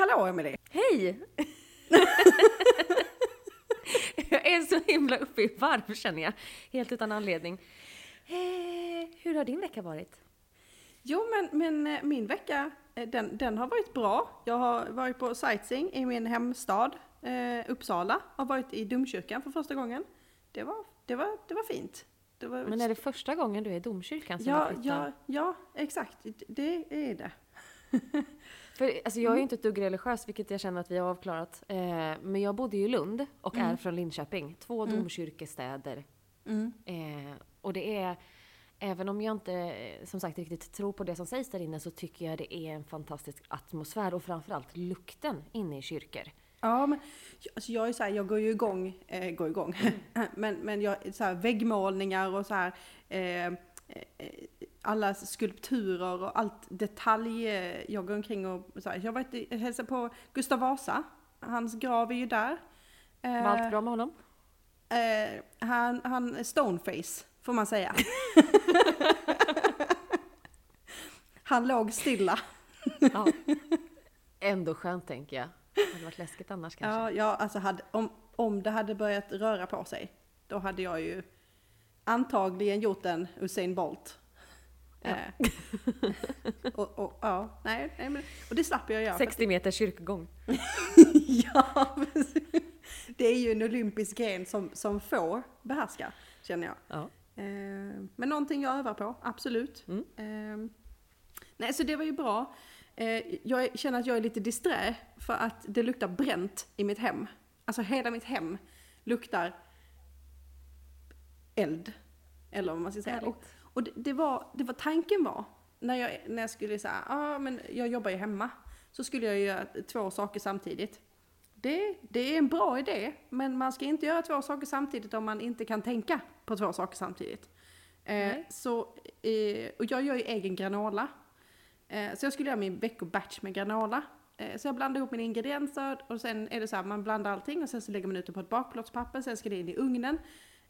hallå Emelie! Hej! jag är så himla uppe i varv känner jag, helt utan anledning. Eh, hur har din vecka varit? Jo men, men eh, min vecka, eh, den, den har varit bra. Jag har varit på sightseeing i min hemstad eh, Uppsala. Har varit i domkyrkan för första gången. Det var, det var, det var fint. Det var, Men är det första gången du är i domkyrkan sen ja, ja, ja, exakt. Det är det. För, alltså, jag är ju inte ett dugg religiös, vilket jag känner att vi har avklarat. Eh, men jag bodde ju i Lund och är från Linköping. Två domkyrkestäder. Mm. Eh, och det är, även om jag inte eh, som sagt riktigt tror på det som sägs där inne så tycker jag det är en fantastisk atmosfär och framförallt lukten inne i kyrkor. Ja, men alltså jag är så här, jag går ju igång, eh, går igång, men, men jag, så här, väggmålningar och så här, eh, alla skulpturer och allt detalj, eh, jag går omkring och så här, jag var ute- hälsade på Gustav Vasa, hans grav är ju där. Eh, Var allt bra med honom? eh, han, han är stoneface, får man säga. han låg stilla. Ja. Ändå skönt tänker jag. Det hade varit läskigt annars kanske. Ja, ja alltså hade, om, om det hade börjat röra på sig, då hade jag ju antagligen gjort en Usain Bolt. Ja. Eh, och, och, ja, nej, nej, men, och det slapp jag göra. för 60 meter kyrkogång. ja, precis. det är ju en olympisk gren som, som få behärskar, känner jag. Ja. Eh, men någonting jag övar på, absolut. Mm. Eh, nej, så det var ju bra. Eh, jag känner att jag är lite disträ för att det luktar bränt i mitt hem. Alltså hela mitt hem luktar eld. Eller vad man ska säga. Härligt. Och, och det, det, var, det var tanken var, när jag, när jag skulle säga, ah, men jag jobbar ju hemma, så skulle jag göra två saker samtidigt. Det, det är en bra idé, men man ska inte göra två saker samtidigt om man inte kan tänka på två saker samtidigt. Eh, så, eh, och jag gör ju egen granola. Eh, så jag skulle göra min veckobatch med granola. Eh, så jag blandar ihop mina ingredienser och sen är det så här, man blandar allting och sen så lägger man ut det på ett bakplåtspapper, sen ska det in i ugnen.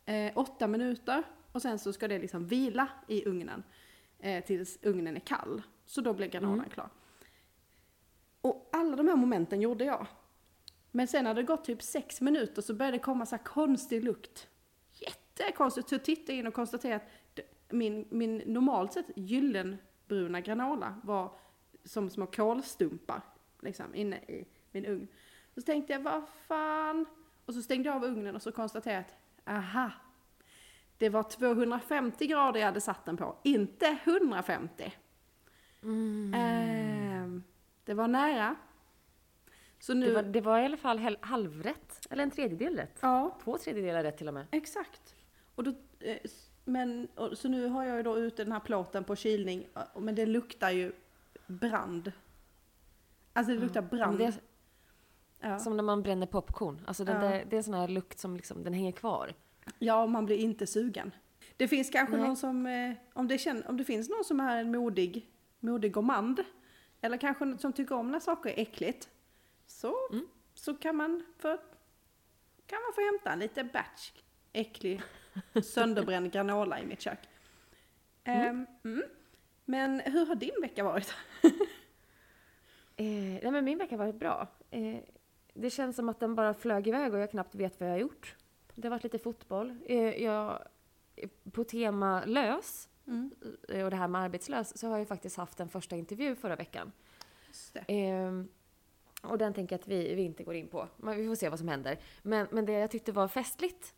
Eh, åtta minuter och sen så ska det liksom vila i ugnen eh, tills ugnen är kall. Så då blir granolan klar. Och alla de här momenten gjorde jag. Men sen när det gått typ sex minuter så började det komma så här konstig lukt. Jättekonstigt. Så jag tittade in och konstaterade att min, min normalt sett gyllenbruna granola var som små kolstumpar liksom inne i min ugn. Så tänkte jag, vad fan? Och så stängde jag av ugnen och så konstaterade jag att, aha, det var 250 grader jag hade satt den på, inte 150. Ehm, det var nära. Så nu, Det, var, det var i alla fall halvrätt, eller en tredjedel rätt. ja, Två tredjedelar rätt till och med. exakt. Och då, eh, men, och, så nu har jag ju då ute den här plåten på kylning, eh, men det luktar ju brand. Alltså det luktar Men brand. det ja. som när man bränner popcorn. Alltså den Ja. där, det är en sån här lukt som liksom, den hänger kvar. ja, man blir inte sugen. Det finns kanske Nej. någon som, eh, om det, känner, om det finns någon som är en modig, modig gourmand, eller kanske någon som tycker om när saker är äckligt, så, Mm. så kan, man få, kan man få hämta en lite batch äcklig sönderbränd granola i mitt kök. Ehm, mm. Men hur har din vecka varit? Eh, nej men min vecka har varit bra. Eh, det känns som att den bara flög iväg och jag knappt vet vad jag har gjort. Det har varit lite fotboll. Eh, jag, på tema lös Mm. eh, och det här med arbetslös så har jag faktiskt haft en första intervju förra veckan. Ehm, och den tänker jag att vi, vi inte går in på. Men vi får se vad som händer. Men, men det jag tyckte var festligt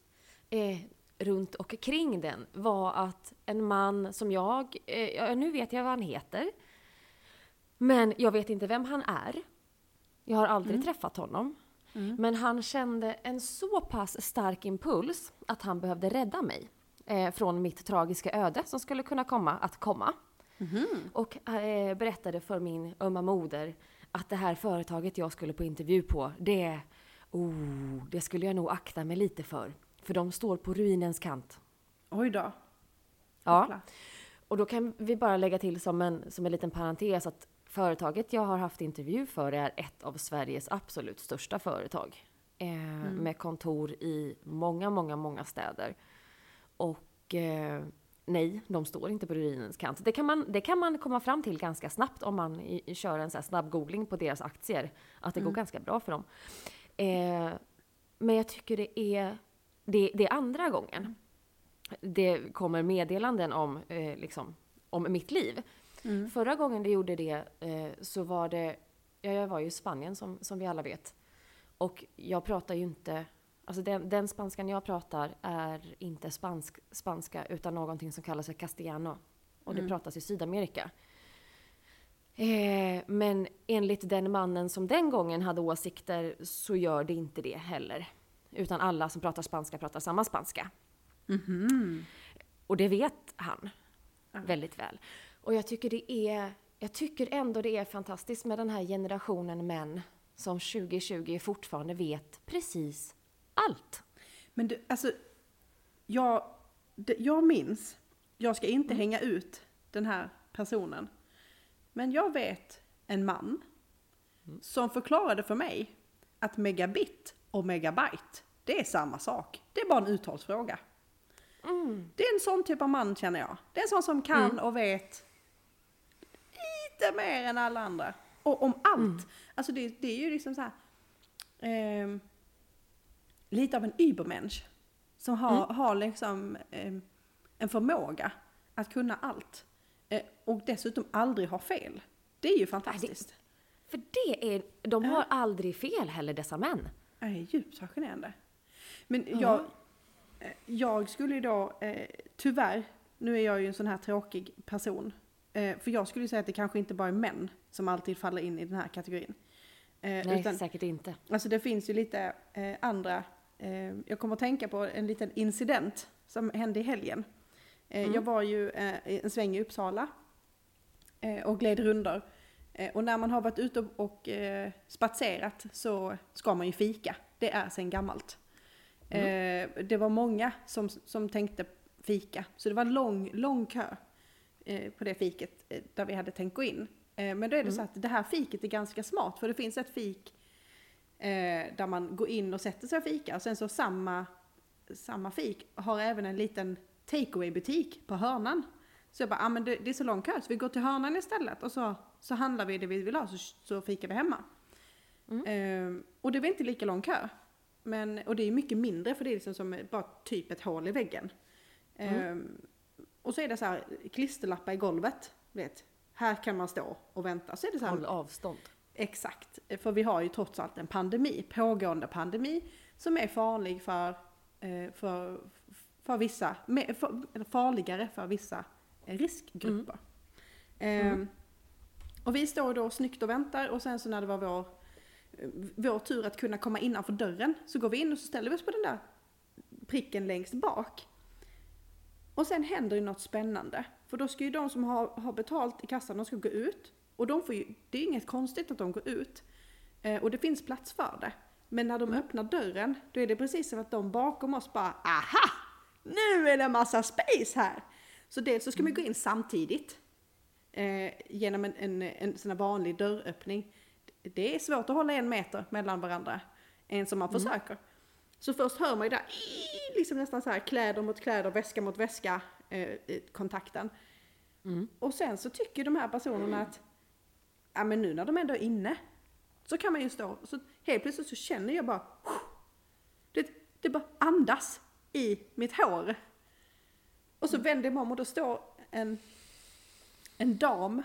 eh, runt och kring den var att en man som jag, eh, nu vet jag vad han heter. Men jag vet inte vem han är. Jag har aldrig träffat honom. Mm. Men han kände en så pass stark impuls att han behövde rädda mig eh, från mitt tragiska öde som skulle kunna komma att komma. Mhm. Och eh, berättade för min ömma moder att det här företaget jag skulle på intervju på, det, oh, det skulle jag nog akta mig lite för. För de står på ruinens kant. Oj då. Ja. Och då kan vi bara lägga till som en, som en liten parentes att företaget jag har haft intervju för är ett av Sveriges absolut största företag. Eh, Med kontor i många, många, många städer. Och eh, nej, de står inte på ruinens kant. Det kan man, det kan man komma fram till ganska snabbt om man i, i, kör en så snabb googling på deras aktier. Att det går ganska bra för dem. Eh, men jag tycker det är, det, det är andra gången det kommer meddelanden om, eh, liksom, om mitt liv. Förra gången det gjorde det eh, så var det, ja, jag var ju i Spanien som, som vi alla vet. Och jag pratar ju inte, alltså den, den spanskan jag pratar är inte spansk, spanska utan någonting som kallas för castellano. Och det pratas i Sydamerika. Eh, men enligt den mannen som den gången hade åsikter så gör det inte det heller. Utan alla som pratar spanska pratar samma spanska. Och det vet han väldigt väl. Och jag tycker det är, jag tycker ändå det är fantastiskt med den här generationen män som 2020 fortfarande vet precis allt. Men du, alltså, jag, det, jag minns, jag ska inte hänga ut den här personen, men jag vet en man som förklarade för mig att megabit och megabyte, det är samma sak. Det är bara en uttalsfråga. Det är en sån typ av man känner jag. Det är en sån som kan och vet lite mer än alla andra. Och om allt. Alltså det, det är ju liksom så här. ehm, lite av en übermensch. Som har, har liksom ehm, en förmåga att kunna allt. Eh, och dessutom aldrig ha fel. Det är ju fantastiskt. För det är, de har aldrig fel heller dessa män. Det är djupt fascinerande. Men jag, eh, jag skulle ju då, eh, tyvärr, nu är jag ju en sån här tråkig person. Eh, för jag skulle säga att det kanske inte bara är män som alltid faller in i den här kategorin. Eh, Nej, utan, säkert inte. Alltså det finns ju lite eh, andra, eh, jag kommer att tänka på en liten incident som hände i helgen. Eh, Jag var ju eh, en sväng i Uppsala och gled rundor. Och när man har varit ute och, eh, spatserat så ska man ju fika. Det är sen gammalt. Eh, det var många som, som tänkte fika, så det var lång, lång kö eh, på det fiket eh, där vi hade tänkt gå in. Eh, men då är det så att det här fiket är ganska smart, för det finns ett fik där man går in och sätter sig och fikar. Och sen så samma, samma fik har även en liten takeaway butik på hörnan. Så jag bara, ah, men det, det är så lång kö så vi går till hörnan istället och så, så handlar vi det vi vill ha så, så fikar vi hemma. Eh, och det var inte lika lång kö. Men, och det är mycket mindre för det är liksom som bara typ ett hål i väggen. Eh, och så är det så här klisterlappar i golvet. Vet, här kan man stå och vänta. Så är det så här, Håll avstånd. Exakt, för vi har ju trots allt en pandemi, pågående pandemi, som är farlig för, eh, för, för vissa, för, farligare för vissa eh, riskgrupper. Ehm, och vi står då snyggt och väntar och sen så när det var vår, vår tur att kunna komma innanför dörren så går vi in och så ställer vi oss på den där pricken längst bak. Och sen händer ju något spännande. För då ska ju de som har, har betalt i kassan, de ska gå ut. Och de får ju, det är inget konstigt att de går ut. Eh, och det finns plats för det. Men när de öppnar dörren, då är det precis som att de bakom oss bara aha! Nu är det massa space här! Så dels så ska man gå in samtidigt. Eh, genom en, en, en sån här vanlig dörröppning. Det är svårt att hålla en meter mellan varandra. En som man försöker. Så först hör man ju där, liksom nästan så här kläder mot kläder, väska mot väska eh, kontakten. Och sen så tycker de här personerna att, ja men nu när de ändå är inne, så kan man ju stå, så helt plötsligt så känner jag bara, det, det bara andas i mitt hår. Och så vänder jag mig om och då står en, en dam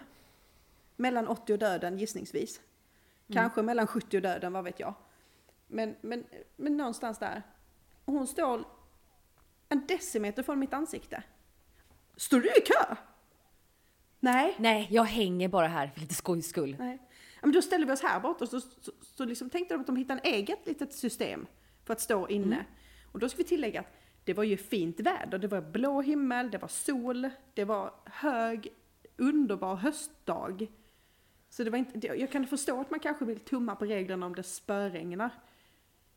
mellan 80 och döden gissningsvis. Kanske mellan 70 och döden, vad vet jag. Men, men, men någonstans där. Hon står en decimeter från mitt ansikte. Står du i kö? Nej. Nej, jag hänger bara här för lite skojs skull. Nej. Men då ställer vi oss här bort och så, så, så liksom tänkte de att de hittade en eget litet system för att stå inne. Och då ska vi tillägga att det var ju fint väder. Det var blå himmel, det var sol, det var hög, underbar höstdag. Så det var inte, jag kan förstå att man kanske vill tumma på reglerna om det spöregnar.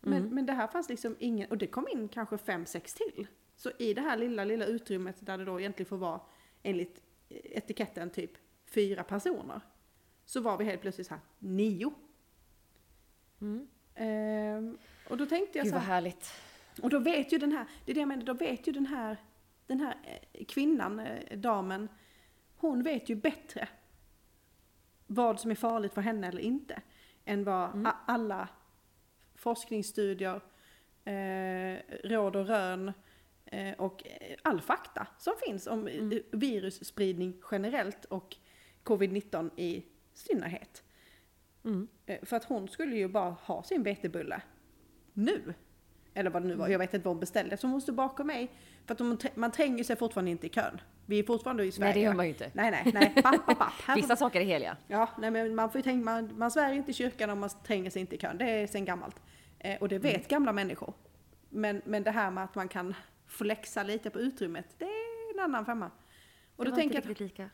Men, men det här fanns liksom ingen, och det kom in kanske fem, sex till. Så i det här lilla, lilla utrymmet där det då egentligen får vara enligt etiketten typ fyra personer. Så var vi helt plötsligt så här nio. Ehm, och då tänkte jag Gud så vad här, härligt. och då vet ju den här, det är det jag menar, då vet ju den här den här eh, kvinnan, eh, damen, hon vet ju bättre vad som är farligt för henne eller inte. Än vad a- alla forskningsstudier, eh, råd och rön eh, och all fakta som finns om eh, virusspridning generellt och covid-19 i synnerhet. Mm. Eh, För att hon skulle ju bara ha sin vetebulle nu. Eller vad det nu var, jag vet inte vad hon beställde. Så hon måste bakom mig. För att man tränger sig fortfarande inte i kön. Vi är fortfarande i Sverige. Nej, det gör man ju inte. Nej, nej, nej. Papp, papp, papp. Här Vissa saker är heliga. Ja, nej men man får ju tänka, man, man svär inte i kyrkan om man tränger sig inte i kön. Det är sen gammalt. Eh, och det vet Mm. gamla människor. Men, men det här med att man kan flexa lite på utrymmet, det är en annan femma. Och då Det var tänker inte riktigt lika.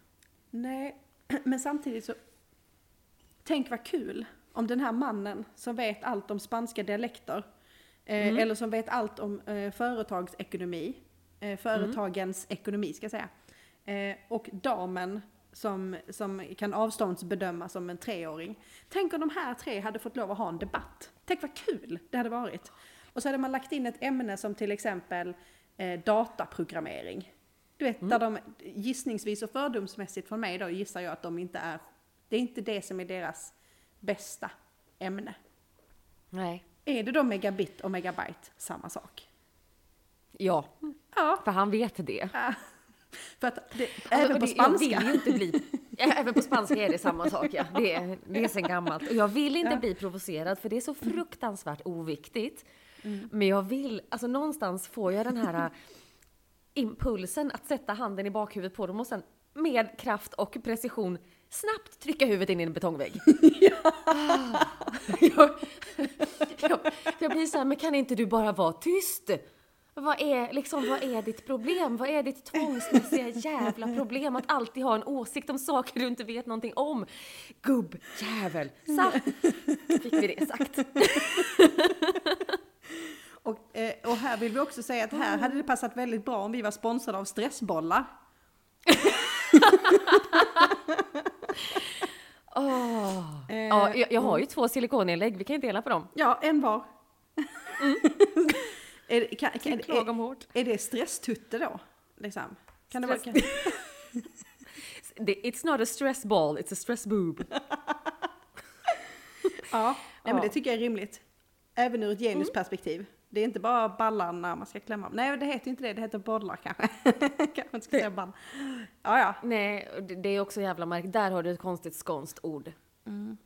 nej, men samtidigt så, tänk vad kul om den här mannen som vet allt om spanska dialekter, Mm. eller som vet allt om eh, företagsekonomi, eh, företagens ekonomi ska jag säga, eh, och damen som, som kan avståndsbedöma som en treåring. Tänk om de här tre hade fått lov att ha en debatt. Tänk vad kul det hade varit. Och så hade man lagt in ett ämne som till exempel eh, dataprogrammering. Du vet, där de gissningsvis och fördomsmässigt från mig då gissar jag att de inte är, det är inte det som är deras bästa ämne. Nej. Är det då megabit och megabyte samma sak? Ja, Ja, för han vet det. för att det, Alltså, även på det- spanska. Jag vill ju inte bli... Ja, Även på spanska är det samma sak, ja. Det är, det är sen gammalt. Och jag vill inte Ja. bli provocerad, för det är så fruktansvärt oviktigt. Mm. Men jag vill, alltså någonstans får jag den här äh, impulsen att sätta handen i bakhuvudet på dem och sen med kraft och precision snabbt trycka huvudet in i en betongvägg. Ah. jag, jag, jag blir så här, men kan inte du bara vara tyst? Vad är, liksom, vad är ditt problem? Vad är ditt tvångsmässiga jävla problem? Att alltid ha en åsikt om saker du inte vet någonting om. Gubbjävel! Så, fick vi det sagt. Och, eh, och här vill vi också säga att här hade det passat väldigt bra om vi var sponsrade av stressbollar. Åh. Eh, Ja, jag, jag har ju två silikonellägg, vi kan ju dela på dem. Ja, en var. är, det, kan, kan, är, hårt. är det stresstutte då? Liksom? Kan det vara, Stress- kan, It's not a stress ball, it's a stress boob. ja, nej, men det tycker jag är rimligt. Även ur ett genusperspektiv. Det är inte bara ballarna man ska klämma. Nej, det heter inte det. Det heter bollar kanske. kanske inte ska säga ball. Ja, ja. Nej, det är också jävla märkt. Där har du ett konstigt skånskt ord.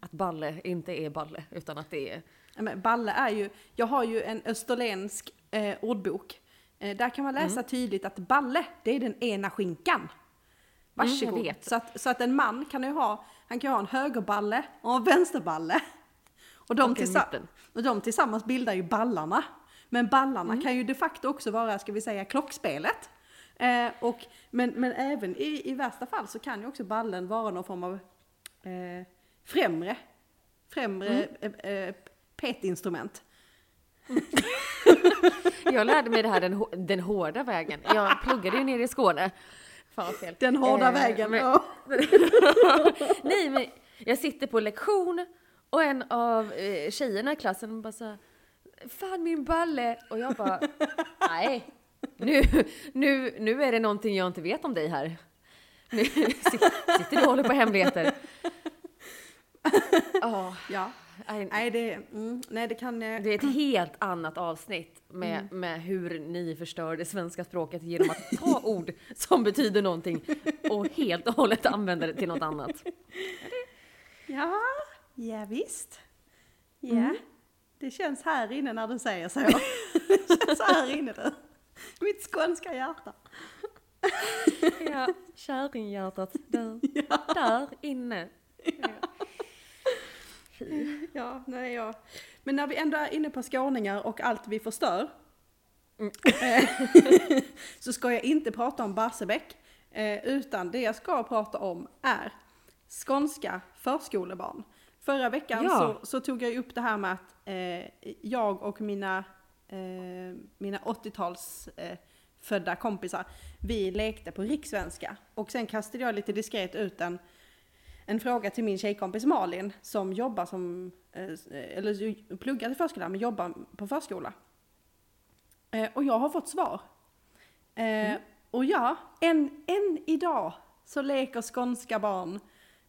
Att balle inte är balle, utan att det är... Men balle är ju, jag har ju en österländsk eh, ordbok. Eh, där kan man läsa tydligt att balle, det är den ena skinkan. Varsågod. jag vet. Så, att, så att en man kan ju ha, han kan ju ha en högerballe och en vänsterballe. Och de, Och tillsa- och de tillsammans bildar ju ballarna. Men ballarna kan ju de facto också vara, ska vi säga, klockspelet. Eh, och, men, men även i, i värsta fall så kan ju också ballen vara någon form av eh, främre, främre eh, eh, petinstrument. Jag lärde mig det här den, den hårda vägen. Jag pluggade ju nere i Skåne. Fan fel. Den hårda Eh, vägen. men- ja. Nej, men jag sitter på lektion och en av eh, tjejerna i klassen bara så här, Fan min balle! Och jag bara, nej. Nu, nu, nu är det någonting jag inte vet om dig här. Nu sit- sitter du och håller på hemligheter. Ja, ja. nej, Nej, det, mm, nej, det kan... eh, det är ett helt annat avsnitt med, med hur ni förstör det svenska språket genom att ta ord som betyder någonting och helt och hållet använda det till något annat. Ja, ja visst. Ja, Mm. Det känns här inne när du säger så. det känns här inne du. Mitt skånska hjärta. Ja, kärringhjärtat där, där inne. Ja. Ja, nej, ja. Men när vi ändå är inne på skåningar och allt vi förstör. Mm. så ska jag inte prata om Barsebäck. eh, Utan det jag ska prata om är skånska förskolebarn. Förra veckan Ja. så, så tog jag upp det här med att eh, jag och mina, eh, mina 80-tals eh, födda kompisar, vi lekte på rikssvenska. Och sen kastade jag lite diskret ut en, en fråga till min tjejkompis Malin som jobbar som, eh, eller pluggar i förskolan men jobbar på förskola. Eh, och jag har fått svar. Eh, och ja, än, än idag så leker skånska barn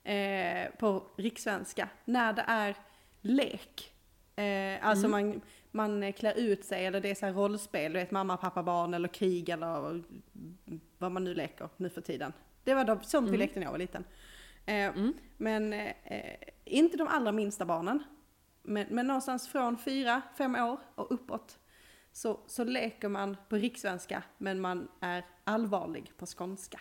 eh, på rikssvenska när det är lek. Eh, alltså man, man klär ut sig eller det är så här rollspel, du vet mamma, pappa, barn eller krig eller vad man nu leker nu för tiden. Det var de, sånt vi lekte när jag var liten. Eh, Men eh, inte de allra minsta barnen. Men, men någonstans från fyra, fem år och uppåt så, så leker man på rikssvenska men man är allvarlig på skånska.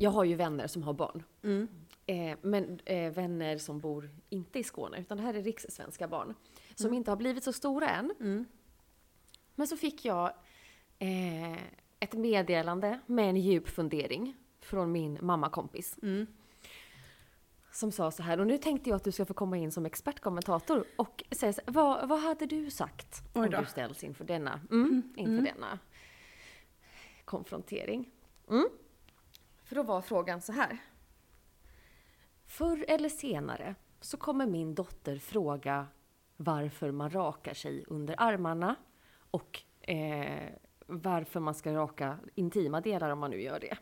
Jag har ju vänner som har barn. Mm. Eh, men eh, vänner som bor inte i Skåne, utan det här är rikssvenska barn. Som inte har blivit så stora än. Mm. Men så fick jag eh, ett meddelande med en djup fundering från min mammakompis. Mm. Som sa så här, och nu tänkte jag att du ska få komma in som expertkommentator och säga så vad, vad hade du sagt om du ställs inför denna, mm, inför denna konfrontering? Mm. För då var frågan så här. Förr eller senare så kommer min dotter fråga varför man rakar sig under armarna och eh, varför man ska raka intima delar om man nu gör det.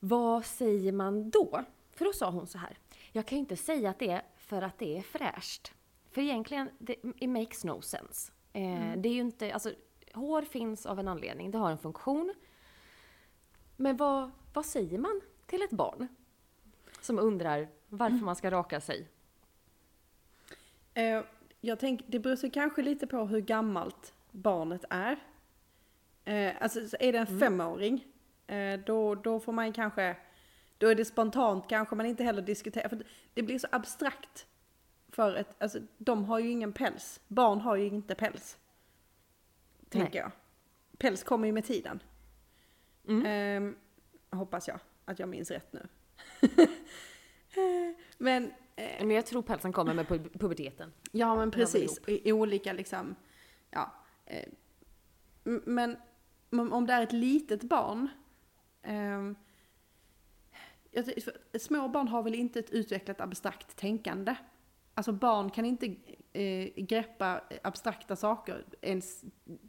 Vad säger man då? För då sa hon så här. Jag kan ju inte säga att det är för att det är fräscht. För egentligen, det, it makes no sense. Eh, Det är ju inte, alltså hår finns av en anledning, det har en funktion. Men vad, vad säger man till ett barn? Som undrar varför man ska raka sig. Eh, jag tänker, det beror sig kanske lite på hur gammalt barnet är. Eh, alltså så är det en femåring, eh, då, då får man kanske, då är det spontant kanske man inte heller diskuterar, för det blir så abstrakt. För ett, alltså de har ju ingen päls, barn har ju inte päls. Tänker jag. Päls kommer ju med tiden. Mm. Eh, hoppas jag att jag minns rätt nu. Men eh, Men jag tror pälsen kommer med pu- puberteten. Ja men precis, i, i olika liksom, ja. Eh, men om det är ett litet barn, ehm, små barn har väl inte ett utvecklat abstrakt tänkande. Alltså barn kan inte eh, greppa abstrakta saker ens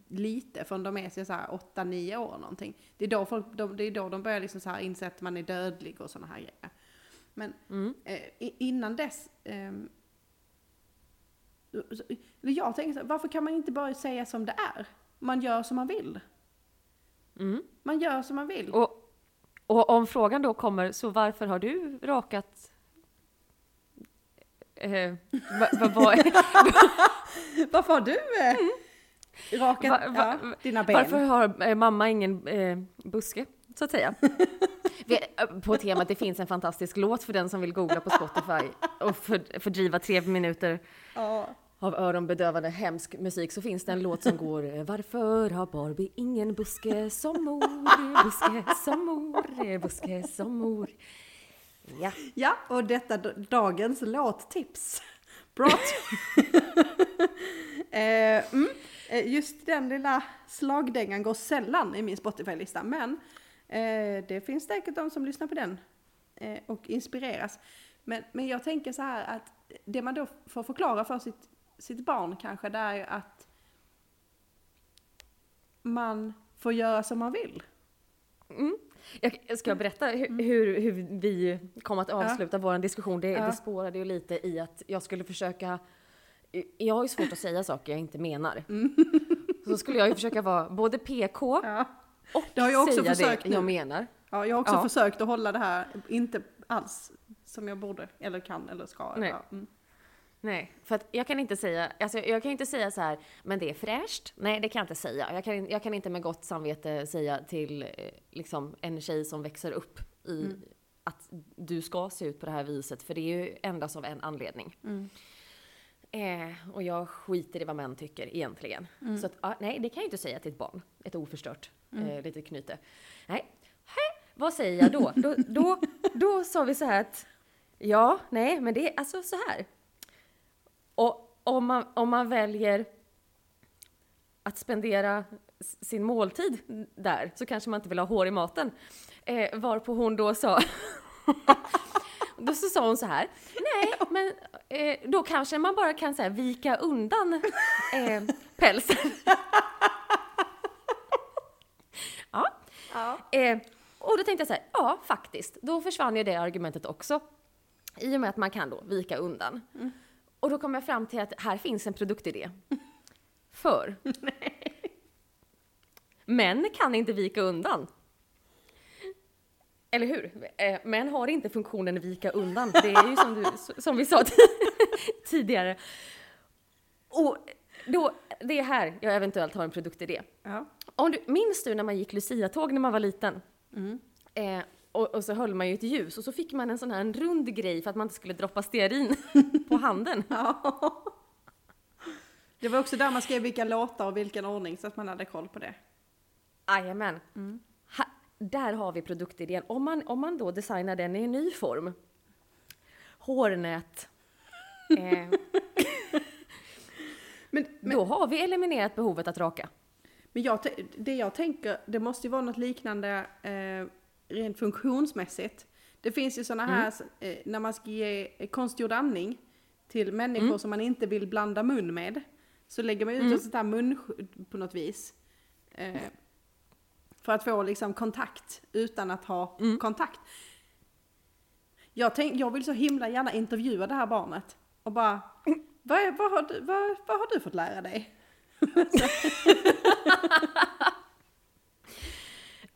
lite förrän de är så här 8-9 år någonting. Det är, då folk, de, det är då de börjar liksom så här inse att man är dödlig och sådana här grejer. Men Mm. eh, innan dess eller jag tänker så här, varför kan man inte bara säga som det är? Man gör som man vill. Mm. Man gör som man vill. Och, och om frågan då kommer, så varför har du rakat Eh, va, va, va, Varför har du eh, rakat Mm. Va- va- ja, dina ben? varför har eh, mamma ingen eh, buske, så att säga? Eh, på temat, det finns en fantastisk låt för den som vill googla på Spotify och för, fördriva tre minuter Ja. av öronbedövande hemsk musik så finns det en låt som går eh, Varför har Barbie ingen buske som mor? Buske som mor, buske som mor. Ja, ja, och detta dagens låttips. Brought. eh, mm, eh, just den lilla slagdängan går sällan i min Spotify-lista, men eh, det finns säkert de som lyssnar på den eh, och inspireras. Men, men jag tänker så här att det man då får förklara för sitt, sitt barn kanske, det är ju att man får göra som man vill. Jag, jag ska berätta hur, hur, hur vi kom att avsluta vår diskussion. Det, Ja. det spårade ju lite i att jag skulle försöka... Jag har ju svårt att säga saker jag inte menar. Så skulle jag ju försöka vara både PK Ja. och Det har jag också säga försökt det nu. jag menar. Ja, jag har också Ja. försökt att hålla det här, inte alls som jag borde, eller kan, eller ska. Nej. Ja, mm. Nej, för att jag kan inte säga, alltså jag kan inte säga så här, men det är fräscht. Nej, det kan jag inte säga. Jag kan, jag kan inte med gott samvete säga till eh, liksom, en tjej som växer upp i att du ska se ut på det här viset, för det är ju endast av en anledning. Eh, och jag skiter i vad män tycker egentligen. Så att, ja, nej, det kan jag inte säga till ett barn. Ett oförstört eh, litet knyte. Nej, Hä? vad säger jag då? då? Då, då sa vi så här att, ja, nej, men det är alltså så här. Och om man, om man väljer att spendera sin måltid där så kanske man inte vill ha hår i maten. Eh, varpå hon då sa... då så sa hon så här, nej men eh, då kanske man bara kan så här, vika undan eh, pälsen. ja. Ja. Eh, och då tänkte jag så här, ja faktiskt, då försvann ju det argumentet också. I och med att man kan då vika undan. Och då kom jag fram till att här finns en produktidé. För män kan inte vika undan. Eller hur? Eh, Män har inte funktionen vika undan. Det är ju som, du, som vi sa tidigare. Och då, det är här jag eventuellt har en produktidé. Ja. Om du, minns du när man gick Lucia-tåg när man var liten? Mm. Eh, och, och så höll man ju ett ljus och så fick man en sån här en rund grej för att man inte skulle droppa stearin på handen. Ja. Det var också där man skrev vilka låtar och vilken ordning så att man hade koll på det. Jajamän. Ha, där har vi produktidén. Om man, om man då designar den i en ny form. Hårnät. Eh, Men, men, då har vi eliminerat behovet att raka. men jag, det jag tänker, det måste ju vara något liknande eh, rent funktionsmässigt. Det finns ju sådana här, eh, när man ska ge eh, konstgjord andning till människor som man inte vill blanda mun med. Så lägger man ut ett sånt där munskydd på något vis. Eh, för att få liksom kontakt utan att ha kontakt. Jag, tänk, jag vill så himla gärna intervjua det här barnet och bara, vad, är, vad, har, du, vad, vad har du fått lära dig?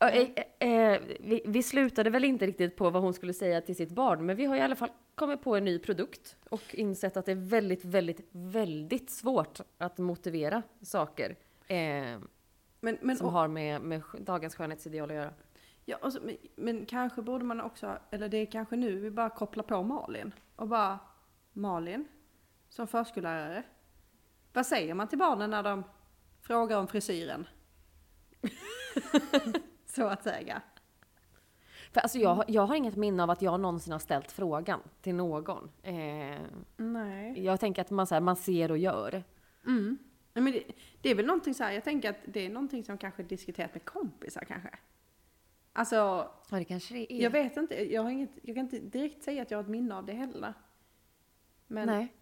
Eh, eh, vi, vi slutade väl inte riktigt på vad hon skulle säga till sitt barn, men vi har i alla fall kommit på en ny produkt och insett att det är väldigt, väldigt, väldigt svårt att motivera saker eh, Men, men, som har med, med dagens skönhetsideal att göra. Ja, och så, men, men kanske borde man också, eller det är kanske nu vi bara kopplar på Malin och bara Malin som förskollärare. Vad säger man till barnen när de frågar om frisyren? Så att säga. För alltså jag, jag har inget minne av att jag någonsin har ställt frågan till någon. Eh, Nej. jag tänker att man, så här, man ser och gör. Mm. Nej, men det, det är väl någonting så här, jag tänker att det är någonting som kanske diskuterat med kompisar kanske. Alltså, Ja, det kanske det är. jag vet inte, jag, har inget, jag kan inte direkt säga att jag har ett minne av det heller. Men, Nej.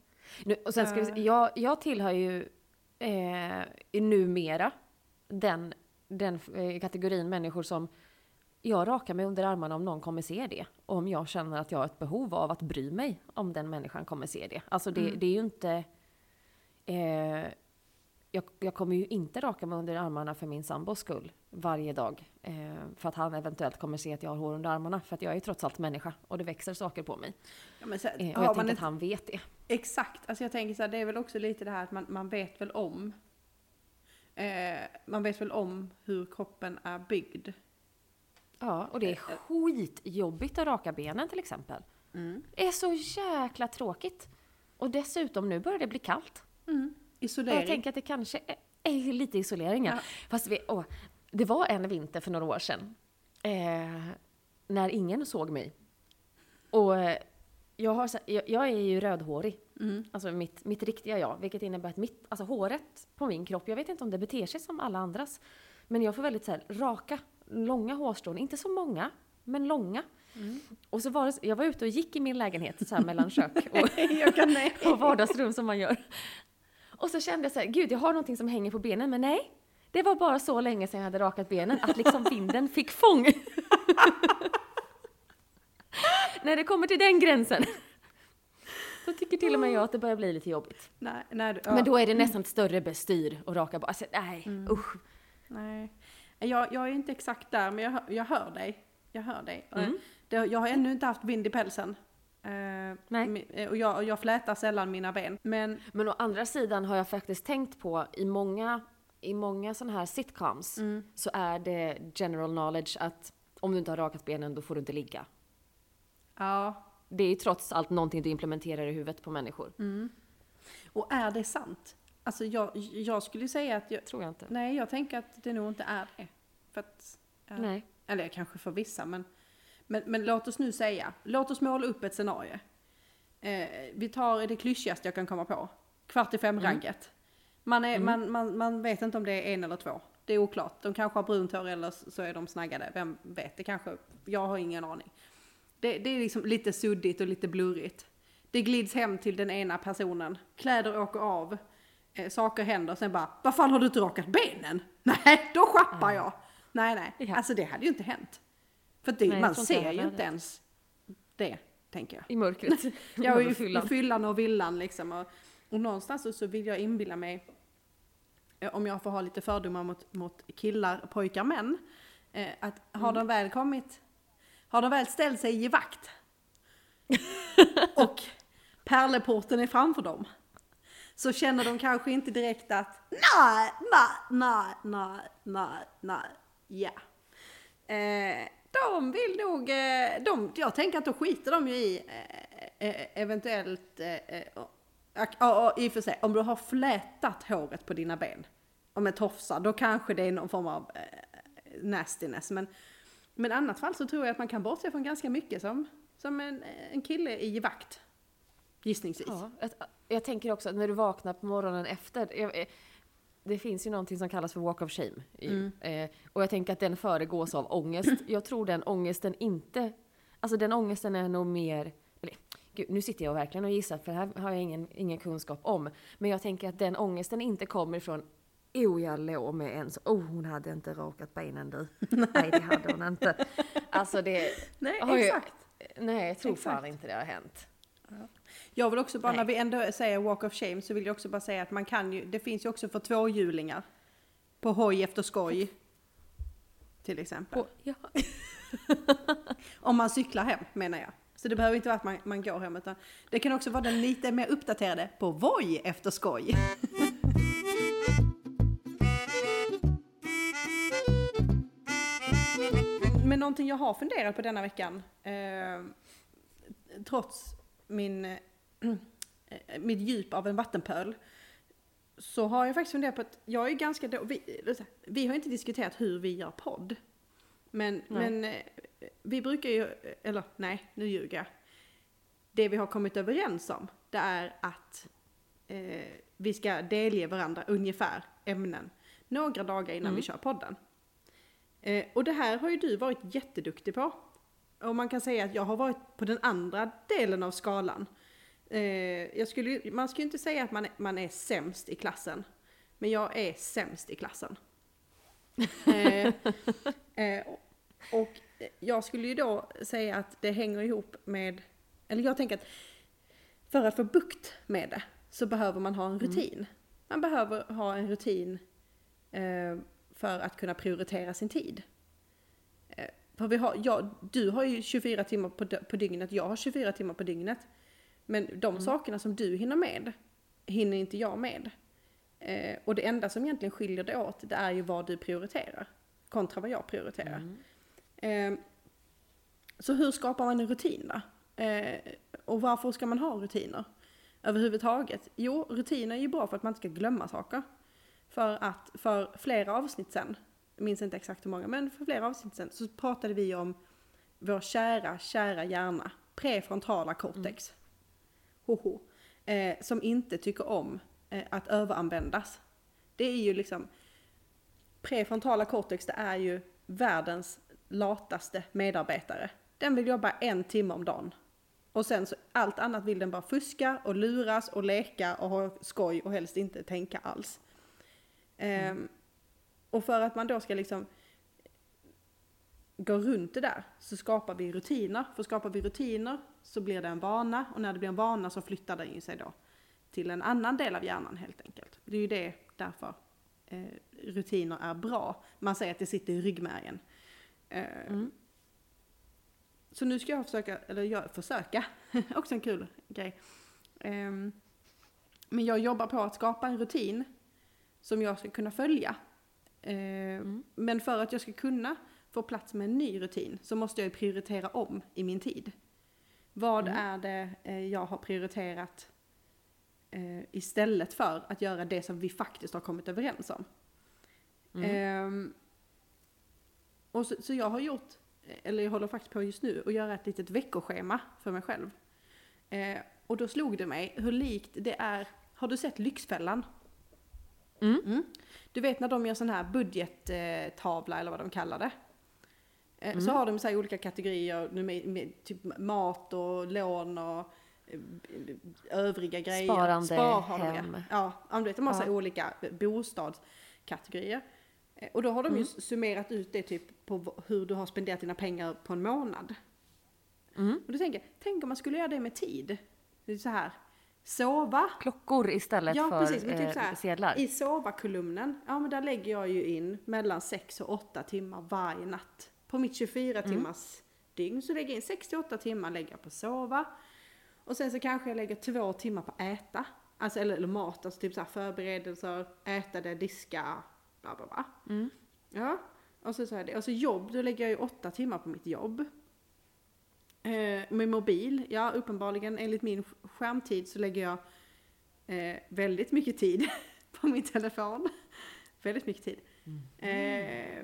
Nu, och sen ska vi, Eh. se, jag, jag tillhör ju eh, numera den, den eh, kategorin människor som jag rakar mig under armarna om någon kommer se det. Och om jag känner att jag har ett behov av att bry mig om den människan kommer se det. Alltså det, Mm. det är ju inte... Eh, jag, jag kommer ju inte raka mig under armarna för min sambos skull varje dag. Eh, för att han eventuellt kommer se att jag har hår under armarna. För att jag är trots allt människa och det växer saker på mig. ja, men så, Eh, och jag tänker att han vet det. Exakt, alltså jag tänker så här, det är väl också lite det här att man, man vet väl om eh, man vet väl om hur kroppen är byggd. Ja, och det är skitjobbigt att raka benen till exempel. Det är så jäkla tråkigt. Och dessutom, nu börjar det bli kallt. Och Isolering. jag tänker att det kanske är, är lite isolering. Ja. Fast vi, åh, det var en vinter för några år sedan. Eh, när ingen såg mig. Och eh, jag, har, jag, jag är ju rödhårig. Alltså mitt, mitt riktiga jag. Vilket innebär att mitt, alltså håret på min kropp, jag vet inte om det beter sig som alla andras. Men jag får väldigt så här, raka, långa hårstrån. Inte så många, men långa. Och så var det, jag var ute och gick i min lägenhet så här mellan kök och, jag kan nej. och vardagsrum som man gör. Och så kände jag så här, gud jag har någonting som hänger på benen, men nej. Det var bara så länge sedan jag hade rakat benen att liksom vinden fick fång. När det kommer till den gränsen. Då tycker till och med jag att det börjar bli lite jobbigt. Nej, nej, ja, Men då är det nästan ett större bestyr att raka bara. Alltså, nej, usch. nej. Jag, jag är inte exakt där, men jag, hör- jag hör dig. Jag hör dig. Och Mm. Jag har ännu inte haft vind i pälsen. Eh, Nej. mi- Och jag, och jag flätar sällan mina ben. Men Men å andra sidan har jag faktiskt tänkt på i många, i många sådana här sitcoms så är det general knowledge att om du inte har rakat benen då får du inte ligga. ja, Det är ju trots allt någonting du implementerar i huvudet på människor. och är det sant? Alltså jag, jag skulle säga att jag, Tror jag inte. nej jag tänker att det nog inte är det. För att, ja. Nej. Eller kanske för vissa, men, men, men låt oss nu säga, låt oss måla upp ett scenario. Eh, vi tar det klyschigaste jag kan komma på. Kvart i fem-ragget. Man, är, man, man, man vet inte om det är en eller två. Det är oklart. De kanske har brunt hår eller så är de snaggade. Vem vet? Det kanske, jag har ingen aning. Det, det är liksom lite suddigt och lite blurrigt. Det glids hem till den ena personen, kläder åker av, eh, saker händer, sen bara, vad fan har du inte rakat benen? Nej, då schappar jag! Nej, nej, Ja. alltså det hade ju inte hänt. För det, Nej, man ser ju inte ens det, tänker jag. I mörkret. Ja, och i, fyllan och villan liksom. Och, och någonstans så- vill jag inbilla mig, eh, om jag får ha lite fördomar mot, mot killar, pojkar, män, eh, att har de väl kommit, har de väl ställt sig i vakt och pärleporten är framför dem, så känner de kanske inte direkt att nej, nej, nej, nej, nej, nej, ja. Eh, de vill nog, eh, de, jag tänker att då skiter de ju i eh, eventuellt, ja, i och för sig, om du har flätat håret på dina ben, och med tofsar, då kanske det är någon form av nastiness. Men, men i annat fall så tror jag att man kan bortse från ganska mycket som, som en, en kille i vakt. Gissningsvis. Ja, jag, jag tänker också att när du vaknar på morgonen efter. Jag, eh, det finns ju någonting som kallas för walk of shame. Mm. eh, och jag tänker att den föregås av ångest. Jag tror den ångesten inte... Alltså den ångesten är nog mer... Eller, gud, nu sitter jag verkligen och gissar för det här har jag ingen, ingen kunskap om. Men jag tänker att den ångesten inte kommer ifrån Oh, jag låg med en så... Oh, hon hade inte rakat benen du. Nej, det hade hon inte. Alltså det... Nej, ju- exakt. Nej, jag tror Exakt. fan inte det har hänt. Jag vill också bara, Nej. när vi ändå säger walk of shame, så vill jag också bara säga att man kan ju, det finns ju också för tvåhjulingar. På hoj efter skoj. Till exempel. Och, ja. Om man cyklar hem menar jag. Så det behöver inte vara att man, man går hem utan det kan också vara den lite mer uppdaterade på Voi efter skoj. Men någonting jag har funderat på denna veckan, eh, trots min, eh, mitt djup av en vattenpöl, så har jag faktiskt funderat på att jag är ganska då, vi, vi har inte diskuterat hur vi gör podd. Men, Nej. men eh, vi brukar ju, eller nej, nu ljuger jag. Det vi har kommit överens om, det är att eh, vi ska delge varandra ungefär ämnen några dagar innan vi kör podden. Eh, och det här har ju du varit jätteduktig på. Och man kan säga att jag har varit på den andra delen av skalan. Eh, jag skulle, man skulle inte säga att man är, man är sämst i klassen. Men jag är sämst i klassen. eh, och jag skulle ju då säga att det hänger ihop med, eller jag tänker att för att få bukt med det så behöver man ha en rutin. Man behöver ha en rutin för att kunna prioritera sin tid. Eh, för vi har, ja, du har ju 24 timmar på, på dygnet, jag har 24 timmar på dygnet. Men de sakerna som du hinner med, hinner inte jag med. Eh, och det enda som egentligen skiljer det åt, det är ju vad du prioriterar. Kontra vad jag prioriterar. Eh, så hur skapar man en rutin då? Eh, och varför ska man ha rutiner? Överhuvudtaget? Jo, rutiner är ju bra för att man inte ska glömma saker. För att för flera avsnitt sen, minns inte exakt hur många, men för flera avsnitt sen så pratade vi om vår kära, kära hjärna, prefrontala cortex. Hoho. Eh, som inte tycker om eh, att överanvändas. Det är ju liksom, prefrontala cortex det är ju världens lataste medarbetare. Den vill jobba en timme om dagen. Och sen så allt annat vill den bara fuska och luras och leka och ha skoj och helst inte tänka alls. Ehm, och för att man då ska liksom gå runt det där så skapar vi rutiner. För skapar vi rutiner så blir det en vana och när det blir en vana så flyttar den ju sig då till en annan del av hjärnan helt enkelt. Det är ju det därför eh, rutiner är bra. Man säger att det sitter i ryggmärgen. Eh, Så nu ska jag försöka, eller jag försöka, också en kul grej. Ehm, men jag jobbar på att skapa en rutin som jag ska kunna följa. Ehm, Men för att jag ska kunna få plats med en ny rutin så måste jag prioritera om i min tid. Vad är det eh, jag har prioriterat eh, istället för att göra det som vi faktiskt har kommit överens om? Ehm, och så, så jag har gjort, eller jag håller faktiskt på just nu, att göra ett litet veckoschema för mig själv. Eh, och då slog det mig hur likt det är, har du sett Lyxfällan? Mm. Du vet när de gör sån här budgettavla eller vad de kallar det. Eh, Så har de så här olika kategorier nu med, med typ mat och lån och eh, övriga grejer. Sparande, Spar har de, hem. Ja, ja du vet, en massa Ja. olika bostadskategorier. Eh, Och då har de ju Mm. summerat ut det typ på hur du har spenderat dina pengar på en månad. Mm. Och då tänker tänk om man skulle göra det med tid. Det är så här, sova. Klockor istället Ja, för precis, men typ eh, så här, sedlar. I sova-kolumnen, ja men där lägger jag ju in mellan 6 och 8 timmar varje natt. På mitt 24 Mm. timmars dygn så lägger jag in 6 till 8 timmar lägger jag på sova. Och sen så kanske jag lägger två timmar på äta. Alltså, eller, eller mat, alltså typ så här förberedelser, äta det, diska, bla bla bla. Mm. Ja, och så, så är det. Och så jobb, då lägger jag ju 8 timmar på mitt jobb. Eh, med mobil, ja uppenbarligen enligt min sk- skärmtid så lägger jag eh, väldigt mycket tid på min telefon. väldigt mycket tid. Eh,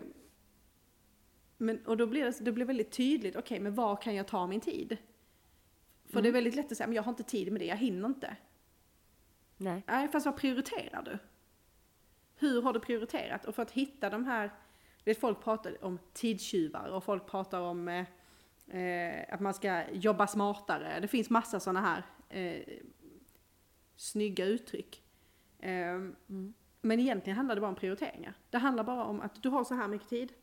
men, och då blir det, det blir väldigt tydligt, okej men var kan jag ta min tid? För det är väldigt lätt att säga, men jag har inte tid med det, jag hinner inte. Nej. Nej, fast vad prioriterar du? Hur har du prioriterat? Och för att hitta de här, vet folk pratar om tidstjuvar och folk pratar om eh, att man ska jobba smartare. Det finns massa sådana här eh, snygga uttryck. Eh, Men egentligen handlar det bara om prioriteringar. Det handlar bara om att du har så här mycket tid,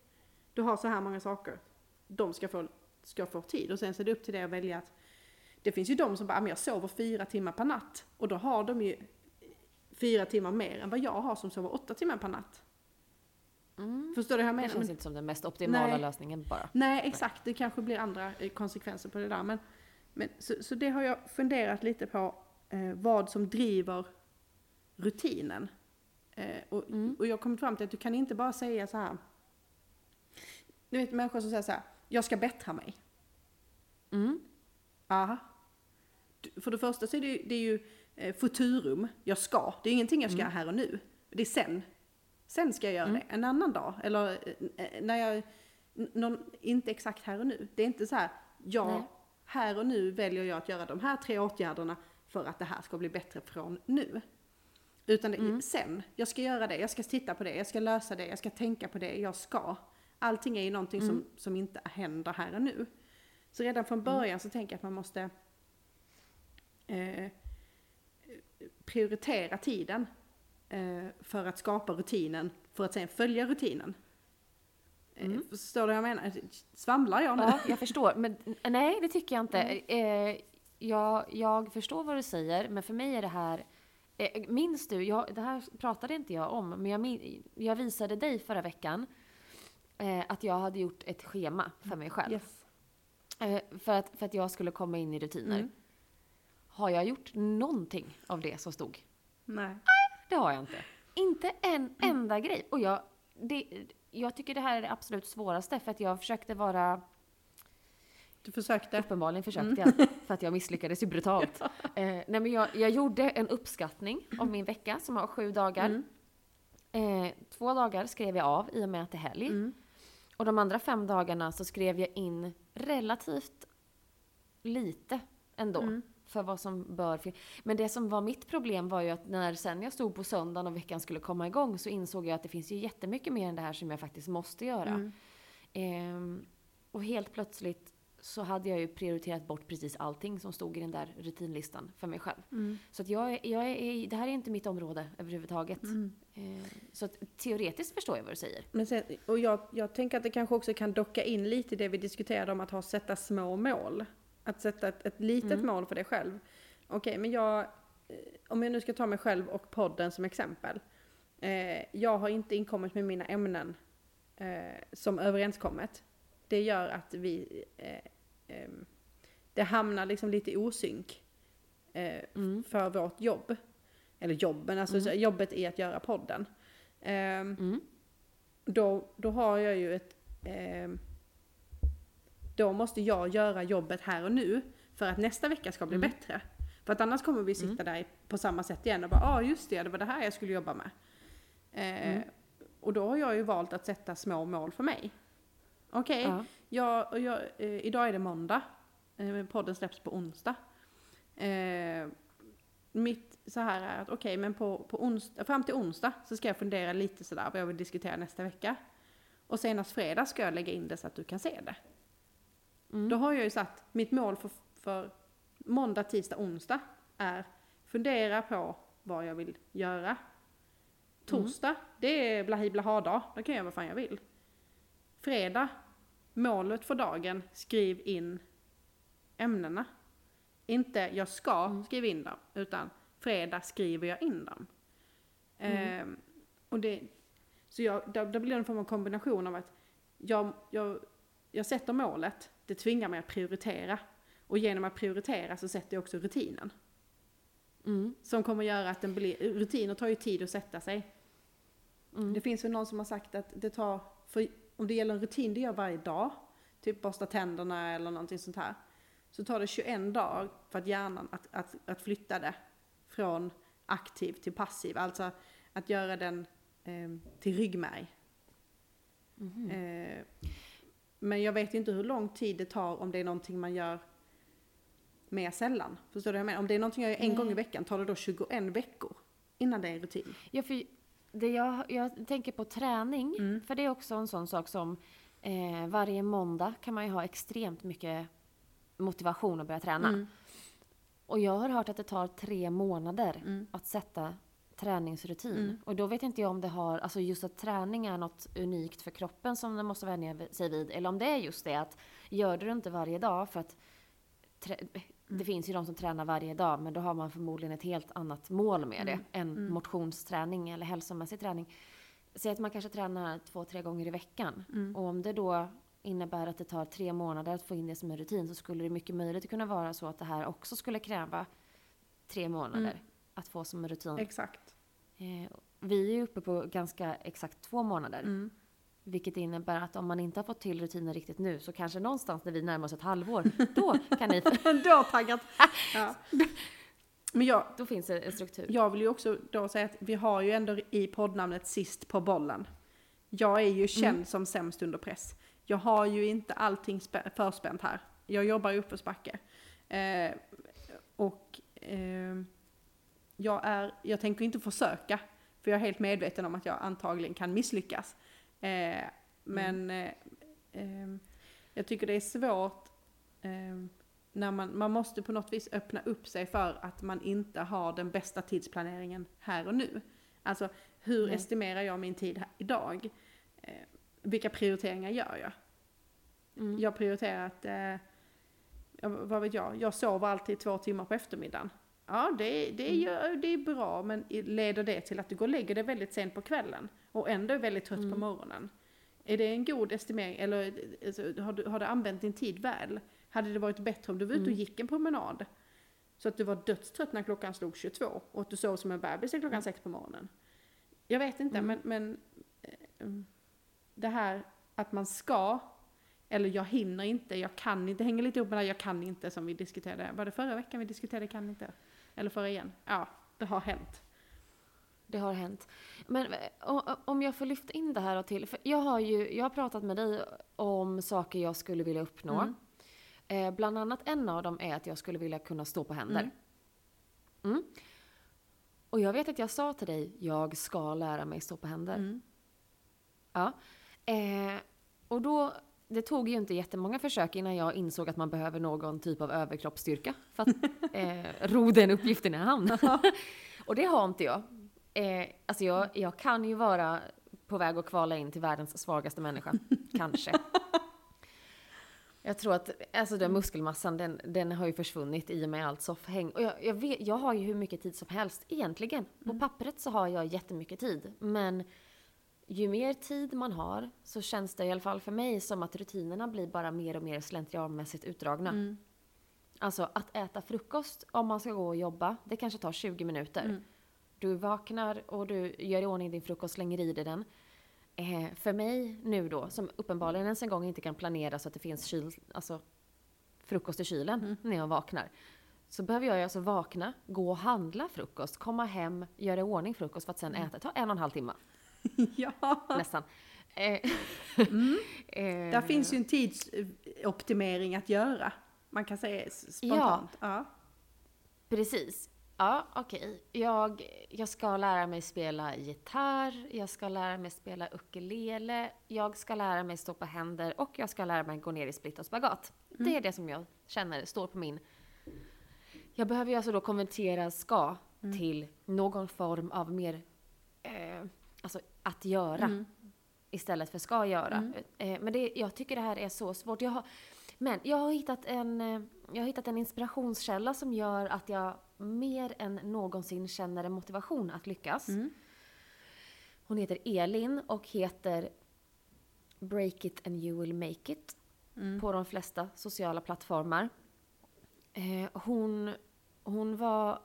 du har så här många saker, de ska få, ska få tid. Och sen så är det upp till dig att välja att det finns ju de som bara, "Ah, jag sover fyra timmar per natt. Och då har de ju fyra timmar mer än vad jag har som sover åtta timmar per natt. Förstår du hur jag Det menar? känns Men- inte som den mest optimala Nej. lösningen bara. Nej, exakt. Det kanske blir andra eh, konsekvenser på det där. Men, men, så, så det har jag funderat lite på, eh, vad som driver rutinen. Eh, och, och jag kommit fram till att du kan inte bara säga så här. Du vet människor som säger så här, jag ska bättra mig. Mm. Aha. För det första så är det ju, det är ju eh, futurum, jag ska. Det är ingenting jag ska göra här och nu. Det är sen. Sen ska jag göra det, en annan dag. Eller eh, när jag, någon, inte exakt här och nu. Det är inte så här, ja, Nej. här och nu väljer jag att göra de här tre åtgärderna för att det här ska bli bättre från nu. Utan det är sen, jag ska göra det, jag ska titta på det, jag ska lösa det, jag ska tänka på det, jag ska. Allting är ju någonting som, som inte händer här och nu. Så redan från början så tänker jag att man måste eh, prioritera tiden eh, för att skapa rutinen, för att sen följa rutinen. Eh, Förstår du vad jag menar? Svamlar jag nu? Ja, jag förstår. Men nej, det tycker jag inte. Eh, jag, jag förstår vad du säger, men för mig är det här... Eh, minns du, jag, det här pratade inte jag om, men jag, min, jag visade dig förra veckan eh, att jag hade gjort ett schema för mig själv. Yes. Eh, för, att, för att jag skulle komma in i rutiner. Mm. Har jag gjort någonting av det som stod? Nej. Det har jag inte. Inte en enda grej. Och jag, det, jag tycker det här är det absolut svåraste för att jag försökte vara Du försökte. Uppenbarligen försökte jag, för att jag misslyckades ju brutalt. Eh, nej men jag, jag gjorde en uppskattning av min vecka som har sju dagar. Eh, två dagar skrev jag av i och med att det är helg. Och de andra fem dagarna så skrev jag in relativt lite ändå. För vad som bör fin- Men det som var mitt problem var ju att när sen jag stod på söndagen och veckan skulle komma igång så insåg jag att det finns ju jättemycket mer än det här som jag faktiskt måste göra. Ehm, och helt plötsligt så hade jag ju prioriterat bort precis allting som stod i den där rutinlistan för mig själv. Så att jag, jag är, det här är inte mitt område överhuvudtaget. Ehm, så att teoretiskt förstår jag vad du säger. Men sen, och jag, jag tänker att det kanske också kan docka in lite i det vi diskuterade om att ha sätta små mål. Att sätta ett, ett litet mål för dig själv. Okej, men jag, eh, om jag nu ska ta mig själv och podden som exempel. Eh, jag har inte inkommit med mina ämnen eh, som överenskommet. Det gör att vi, eh, ehm, det hamnar liksom lite i osynk eh, för vårt jobb. Eller jobben, alltså så jobbet i att göra podden. Ehm, Mm. då, då har jag ju ett... då måste jag göra jobbet här och nu för att nästa vecka ska bli bättre. För att annars kommer vi sitta där i- på samma sätt igen och bara ja ah, just det, det var det här jag skulle jobba med. Eh, Och då har jag ju valt att sätta små mål för mig. Okej, Ja. jag, jag, eh, idag är det måndag. Eh, podden släpps på onsdag. Eh, mitt så här är att okej, men på, på onsdag, fram till onsdag så ska jag fundera lite sådär vad jag vill diskutera nästa vecka. Och senast fredag ska jag lägga in det så att du kan se det. Då har jag ju satt mitt mål för, för måndag, tisdag, onsdag är fundera på vad jag vill göra. Torsdag, det är blahi blaha-dag, då kan jag göra vad fan jag vill. Fredag, målet för dagen, skriv in ämnena. Inte jag ska skriva in dem, utan fredag skriver jag in dem. Ehm, och det, så jag, då, då blir det en form av kombination av att jag, jag, jag sätter målet, det tvingar mig att prioritera. Och genom att prioritera så sätter jag också rutinen. Mm. Som kommer göra att den blir, rutiner tar ju tid att sätta sig. Mm. Det finns väl någon som har sagt att det tar, för om det gäller en rutin du gör varje dag, typ borsta tänderna eller någonting sånt här, så tar det 21 dagar för att hjärnan att, att, att flytta det från aktiv till passiv, alltså att göra den eh, till ryggmärg. Mhm. Eh, men jag vet inte hur lång tid det tar om det är någonting man gör mer sällan. Förstår du vad jag menar? Om det är någonting jag gör en Nej. gång i veckan, tar det då 21 veckor innan det är rutin? Ja, för det jag, jag tänker på träning, Mm. för det är också en sån sak som eh, varje måndag kan man ju ha extremt mycket motivation att börja träna. Mm. Och jag har hört att det tar tre månader Mm. att sätta träningsrutin. Mm. Och då vet inte jag om det har, alltså just att träning är något unikt för kroppen som den måste vänja sig vid. Eller om det är just det att gör du det inte varje dag för att trä- Mm. det finns ju de som tränar varje dag men då har man förmodligen ett helt annat mål med Mm. det än motionsträning eller hälsomässig träning. Säg att man kanske tränar två, tre gånger i veckan. Mm. Och om det då innebär att det tar tre månader att få in det som en rutin så skulle det mycket möjligt kunna vara så att det här också skulle kräva tre månader Mm. Att få som en rutin. Exakt. Eh, vi är ju uppe på ganska exakt två månader. Mm. Vilket innebär att om man inte har fått till rutinen riktigt nu så kanske någonstans när vi närmar oss ett halvår, då kan ni... då taggat. Ja. Men jag, Då finns det en struktur. jag vill ju också då säga att vi har ju ändå i poddnamnet sist på bollen. Jag är ju känd som sämst under press. Jag har ju inte allting spä- förspänt här. Jag jobbar i uppförsbacke. Eh, och eh, jag, är, jag tänker inte försöka, för jag är helt medveten om att jag antagligen kan misslyckas. Eh, men eh, eh, jag tycker det är svårt eh, när man, man måste på något vis öppna upp sig för att man inte har den bästa tidsplaneringen här och nu. Alltså hur Nej. estimerar jag min tid här, idag? Eh, vilka prioriteringar gör jag? Mm. Jag prioriterar att, eh, vad vet jag, jag sover alltid två timmar på eftermiddagen. Ja, det, det, Mm. gör, det är bra, men leder det till att du går och lägger dig väldigt sent på kvällen och ändå är väldigt trött på Mm. morgonen? Är det en god estimering, eller alltså, har, du, har du använt din tid väl? Hade det varit bättre om du var ute och Mm. gick en promenad? Så att du var dödstrött när klockan slog 22 och att du sov som en bebis till klockan 6 på morgonen. Jag vet inte, Mm. men, men eh, mm, det här att man ska, eller jag hinner inte, jag kan inte, hänger lite ihop med det här jag kan inte som vi diskuterade. Var det förra veckan vi diskuterade kan inte? Eller förra igen? Ja, det har hänt. Det har hänt. Men eh, om jag får lyfta in det här och till. För jag har ju jag har pratat med dig om saker jag skulle vilja uppnå. Mm. Eh, bland annat en av dem är att jag skulle vilja kunna stå på händer. Mm. Mm. Och jag vet att jag sa till dig, jag ska lära mig stå på händer. Mm. Ja. Eh, och då, det tog ju inte jättemånga försök innan jag insåg att man behöver någon typ av överkroppsstyrka för att eh, ro den uppgiften i hamn. och det har inte jag. Eh, alltså jag, jag kan ju vara på väg att kvala in till världens svagaste människa. Kanske. Jag tror att alltså den muskelmassan den, den har ju försvunnit i och med allt soffhäng. Och jag, jag, vet, jag har ju hur mycket tid som helst egentligen. På pappret så har jag jättemycket tid. Men ju mer tid man har så känns det i alla fall för mig som att rutinerna blir bara mer och mer slentrianmässigt utdragna. Mm. Alltså att äta frukost om man ska gå och jobba, det kanske tar 20 minuter. Mm. Du vaknar och du gör i ordning din frukost, slänger i dig den. Eh, för mig nu då, som uppenbarligen ens en gång inte kan planera så att det finns kyl, alltså, frukost i kylen Mm. när jag vaknar. Så behöver jag alltså vakna, gå och handla frukost, komma hem, göra i ordning frukost för att sen äta. Det tar en och en halv timme ja, nästan. Eh, Mm. eh, där finns ju en tidsoptimering att göra. Man kan säga spontant. Ja. Precis. Ja, okej. Jag, jag ska lära mig spela gitarr, jag ska lära mig spela ukulele, jag ska lära mig stå på händer och jag ska lära mig gå ner i split och spagat. Det är det som jag känner står på min Jag behöver ju alltså då konvertera ska till någon form av mer, eh, alltså att göra. Istället för ska göra. Eh, men det, jag tycker det här är så svårt. Jag har, men jag har, hittat en, eh, jag har hittat en inspirationskälla som gör att jag mer än någonsin känner en motivation att lyckas. Hon heter Elin och heter Break it and you will make it. På de flesta sociala plattformar. Eh, hon, hon var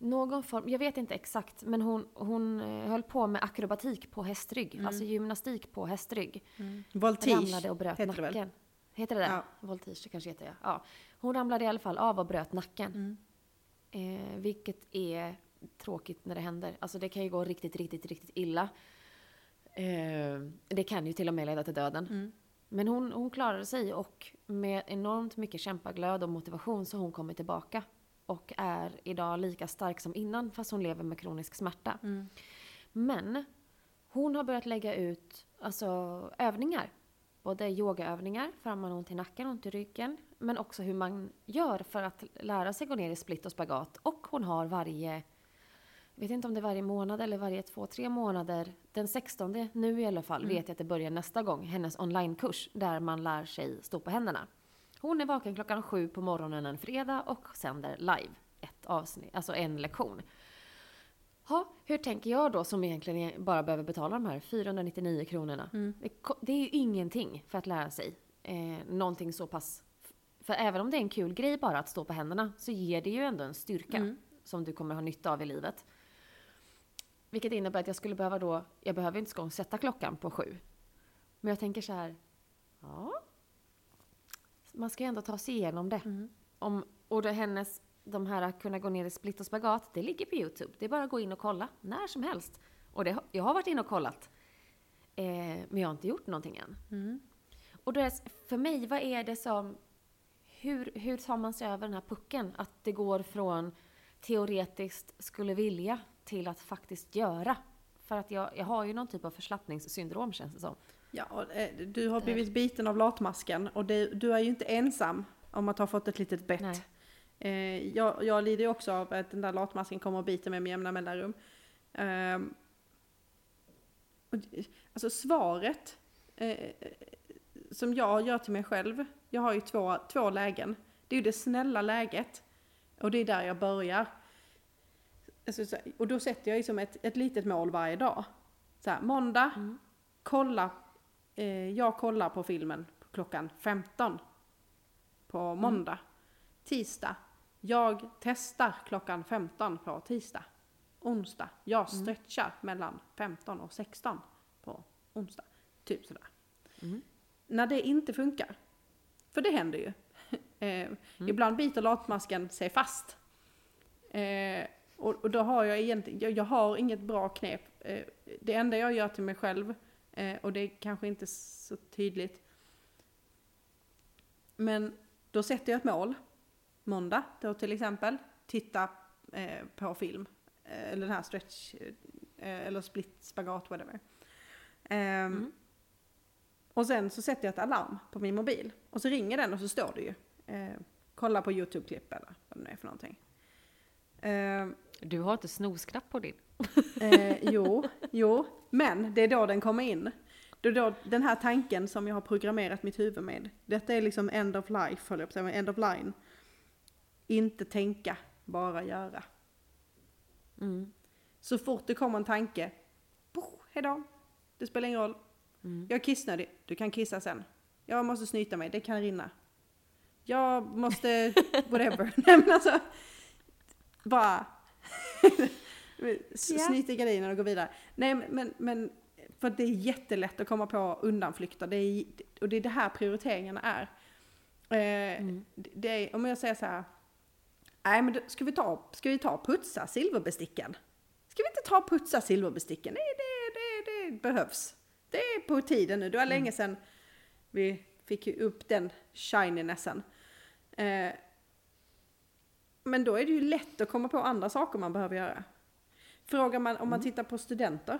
någon form, jag vet inte exakt, men hon, hon eh, höll på med akrobatik på hästrygg. Alltså gymnastik på hästrygg. Voltige ramlade och bröt heter det väl? nacken. Heter det det? Ja. Voltige kanske heter jag. Ja. Hon ramlade i alla fall av och bröt nacken. Mm. Eh, vilket är tråkigt när det händer. Alltså det kan ju gå riktigt, riktigt, riktigt illa. Eh, det kan ju till och med leda till döden. Mm. Men hon, hon klarade sig och med enormt mycket kämpaglöd och motivation så har hon kommit tillbaka. Och är idag lika stark som innan fast hon lever med kronisk smärta. Mm. Men hon har börjat lägga ut alltså, övningar. Både yogaövningar för man har ont i nacken och ont i ryggen. Men också hur man gör för att lära sig gå ner i split och spagat. Och hon har varje, jag vet inte om det är varje månad eller varje två, tre månader. Den 16 nu i alla fall vet jag att det börjar nästa gång. Hennes onlinekurs där man lär sig stå på händerna. Hon är vaken klockan sju på morgonen en fredag och sänder live ett avsnitt, alltså en lektion. Ha, hur tänker jag då som egentligen bara behöver betala de här 499 kronorna? Det, ko- det är ju ingenting för att lära sig eh, någonting så pass... För även om det är en kul grej bara att stå på händerna så ger det ju ändå en styrka som du kommer ha nytta av i livet. Vilket innebär att jag skulle behöva då, jag behöver inte ens sätta klockan på sju. Men jag tänker så här, ja. Man ska ju ändå ta sig igenom det. Om, och det hennes, de här att kunna gå ner i split och spagat, det ligger på Youtube. Det är bara att gå in och kolla när som helst. Och det, jag har varit inne och kollat. Eh, men jag har inte gjort någonting än. Och då är, det- för mig, vad är det som... Hur, hur tar man sig över den här pucken? Att det går från teoretiskt skulle vilja till att faktiskt göra. För att jag, jag har ju någon typ av förslappningssyndrom känns det som. Ja, och, eh, du har blivit biten av latmasken och det, du är ju inte ensam om att ha fått ett litet bett. Eh, jag, jag lider ju också av att den där latmasken kommer och biter mig med jämna mellanrum. Ehm, och, alltså svaret eh, som jag gör till mig själv, jag har ju två, två lägen. Det är ju det snälla läget och det är där jag börjar. Alltså, så, och då sätter jag ju som ett, ett litet mål varje dag. Så här, måndag, kolla, eh, jag kollar på filmen klockan 15 på måndag. Tisdag, jag testar klockan 15 på tisdag. Onsdag, jag stretchar mellan 15 och 16 på onsdag. Typ sådär. När det inte funkar, för det händer ju. eh, Ibland biter latmasken sig fast. Eh, och, och då har jag egentligen, jag, jag har inget bra knep. Eh, det enda jag gör till mig själv, eh, och det är kanske inte så tydligt, men då sätter jag ett mål. Måndag då till exempel, titta eh, på film. Eh, eller den här stretch, eh, eller split, spagat, whatever. Ehm, Och sen så sätter jag ett alarm på min mobil. Och så ringer den och så står det ju. Eh, kolla på YouTube-klipp eller vad det nu är för någonting. Ehm, Du har inte snosknapp på din. Eh, jo, jo, men det är då den kommer in. Det är då den här tanken som jag har programmerat mitt huvud med. Detta är liksom end of life, höll jag på att säga, end of line. Inte tänka, bara göra. Mm. Så fort det kommer en tanke, boh, hejdå, det spelar ingen roll. Jag är kissnödig, du kan kissa sen. Jag måste snyta mig, det kan rinna. Jag måste, whatever. Nej men alltså, bara S- Ja. snyt i gardinen och gå vidare. Nej men, men, för det är jättelätt att komma på undanflykter. Det är, och det är det här prioriteringarna är. Eh, det, det är om jag säger så här. Nej men då, ska vi ta, ska vi ta och putsa silverbesticken? Ska vi inte ta och putsa silverbesticken? Nej det, det, det behövs. Det är på tiden nu. Det var länge sedan vi fick ju upp den shinynessen. Eh, men då är det ju lätt att komma på andra saker man behöver göra. Frågar man, om man tittar på studenter,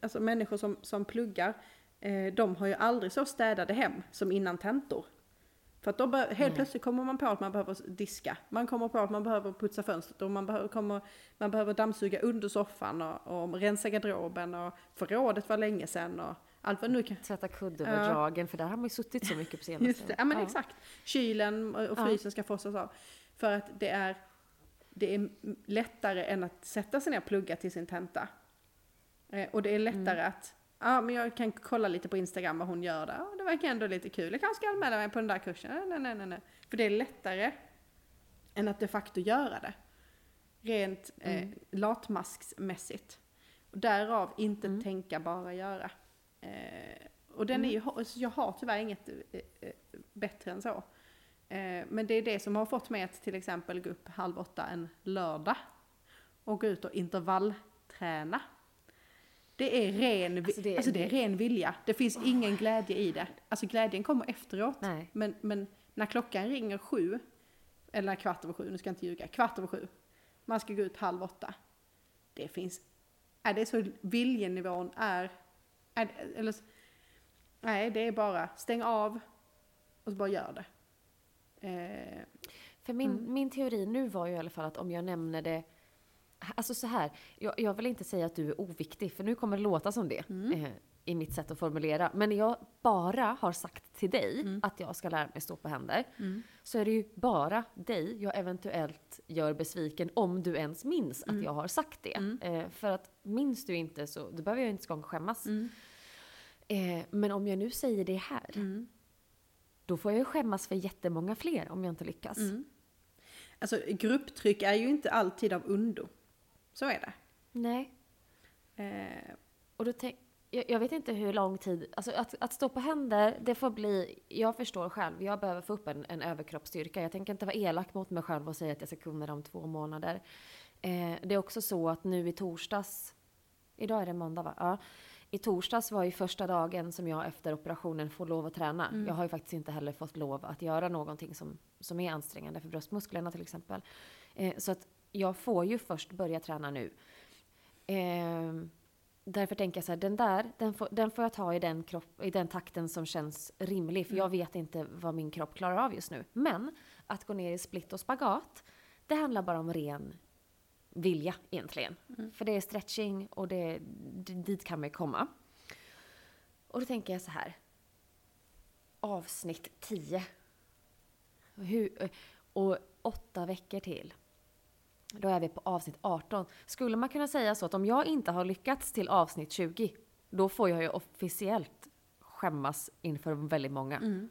alltså människor som, som pluggar, eh, de har ju aldrig så städade hem som innan tentor. För att då bör, helt plötsligt kommer man på att man behöver diska. Man kommer på att man behöver putsa fönstret och man behöver, kommer, man behöver dammsuga under soffan och, och rensa garderoben och förrådet var länge sedan och allt vad nu kan... Tvätta kuddöverdragen, för där har man ju suttit så mycket på senaste. Just det, ja men exakt. Kylen och frysen ska forsas av. För att det är, det är lättare än att sätta sig ner och plugga till sin tenta. Eh, och det är lättare att, ja men jag kan kolla lite på Instagram vad hon gör där. Ja, det verkar ändå lite kul. Jag kanske ska anmäla mig på den där kursen. Nej, nej, nej, nej. För det är lättare än att de facto göra det. Rent eh, latmasksmässigt. Och därav inte tänka, bara göra. Eh, och den är ju, så jag har tyvärr inget eh, eh, bättre än så. Eh, men det är det som har fått mig att till exempel gå upp halv åtta en lördag och gå ut och intervallträna. Det är ren, Alltså, det- alltså det är ren vilja. Det finns ingen glädje i det. Alltså glädjen kommer efteråt. Nej. Men, men när klockan ringer sju, eller kvart över sju, nu ska jag inte ljuga, kvart över sju. Man ska gå ut halv åtta. Det finns, är det så viljenivån är, är eller, nej det är bara stäng av och så bara gör det. Eh, För min, min teori nu var ju i alla fall att om jag nämner det Alltså så här, jag, jag vill inte säga att du är oviktig, för nu kommer det låta som det eh, i mitt sätt att formulera. Men när jag bara har sagt till dig att jag ska lära mig stå på händer, så är det ju bara dig jag eventuellt gör besviken om du ens minns att jag har sagt det. Eh, för att minns du inte så då behöver jag inte ens skämmas. Eh, men om jag nu säger det här, då får jag ju skämmas för jättemånga fler om jag inte lyckas. alltså grupptryck är ju inte alltid av undo. Så är det. Nej. Eh, Och då tänk, jag, jag vet inte hur lång tid, alltså att, att stå på händer, det får bli, jag förstår själv, jag behöver få upp en, en överkroppsstyrka. Jag tänker inte vara elak mot mig själv och säga att jag ska kunna det om två månader. Eh, det är också så att nu i torsdags, idag är det måndag va? Ja. I torsdags var ju första dagen som jag efter operationen får lov att träna. Jag har ju faktiskt inte heller fått lov att göra någonting som, som är ansträngande för bröstmusklerna till exempel. Eh, så att jag får ju först börja träna nu. Eh, därför tänker jag så här, den där, den får, den får jag ta i den, kropp, i den takten som känns rimlig. För jag vet inte vad min kropp klarar av just nu. Men att gå ner i split och spagat, det handlar bara om ren vilja egentligen. För det är stretching och det, dit kan man komma. Och då tänker jag så här. Avsnitt 10. Hur, och åtta veckor till. Då är vi på avsnitt 18. Skulle man kunna säga så att om jag inte har lyckats till avsnitt 20, då får jag ju officiellt skämmas inför väldigt många.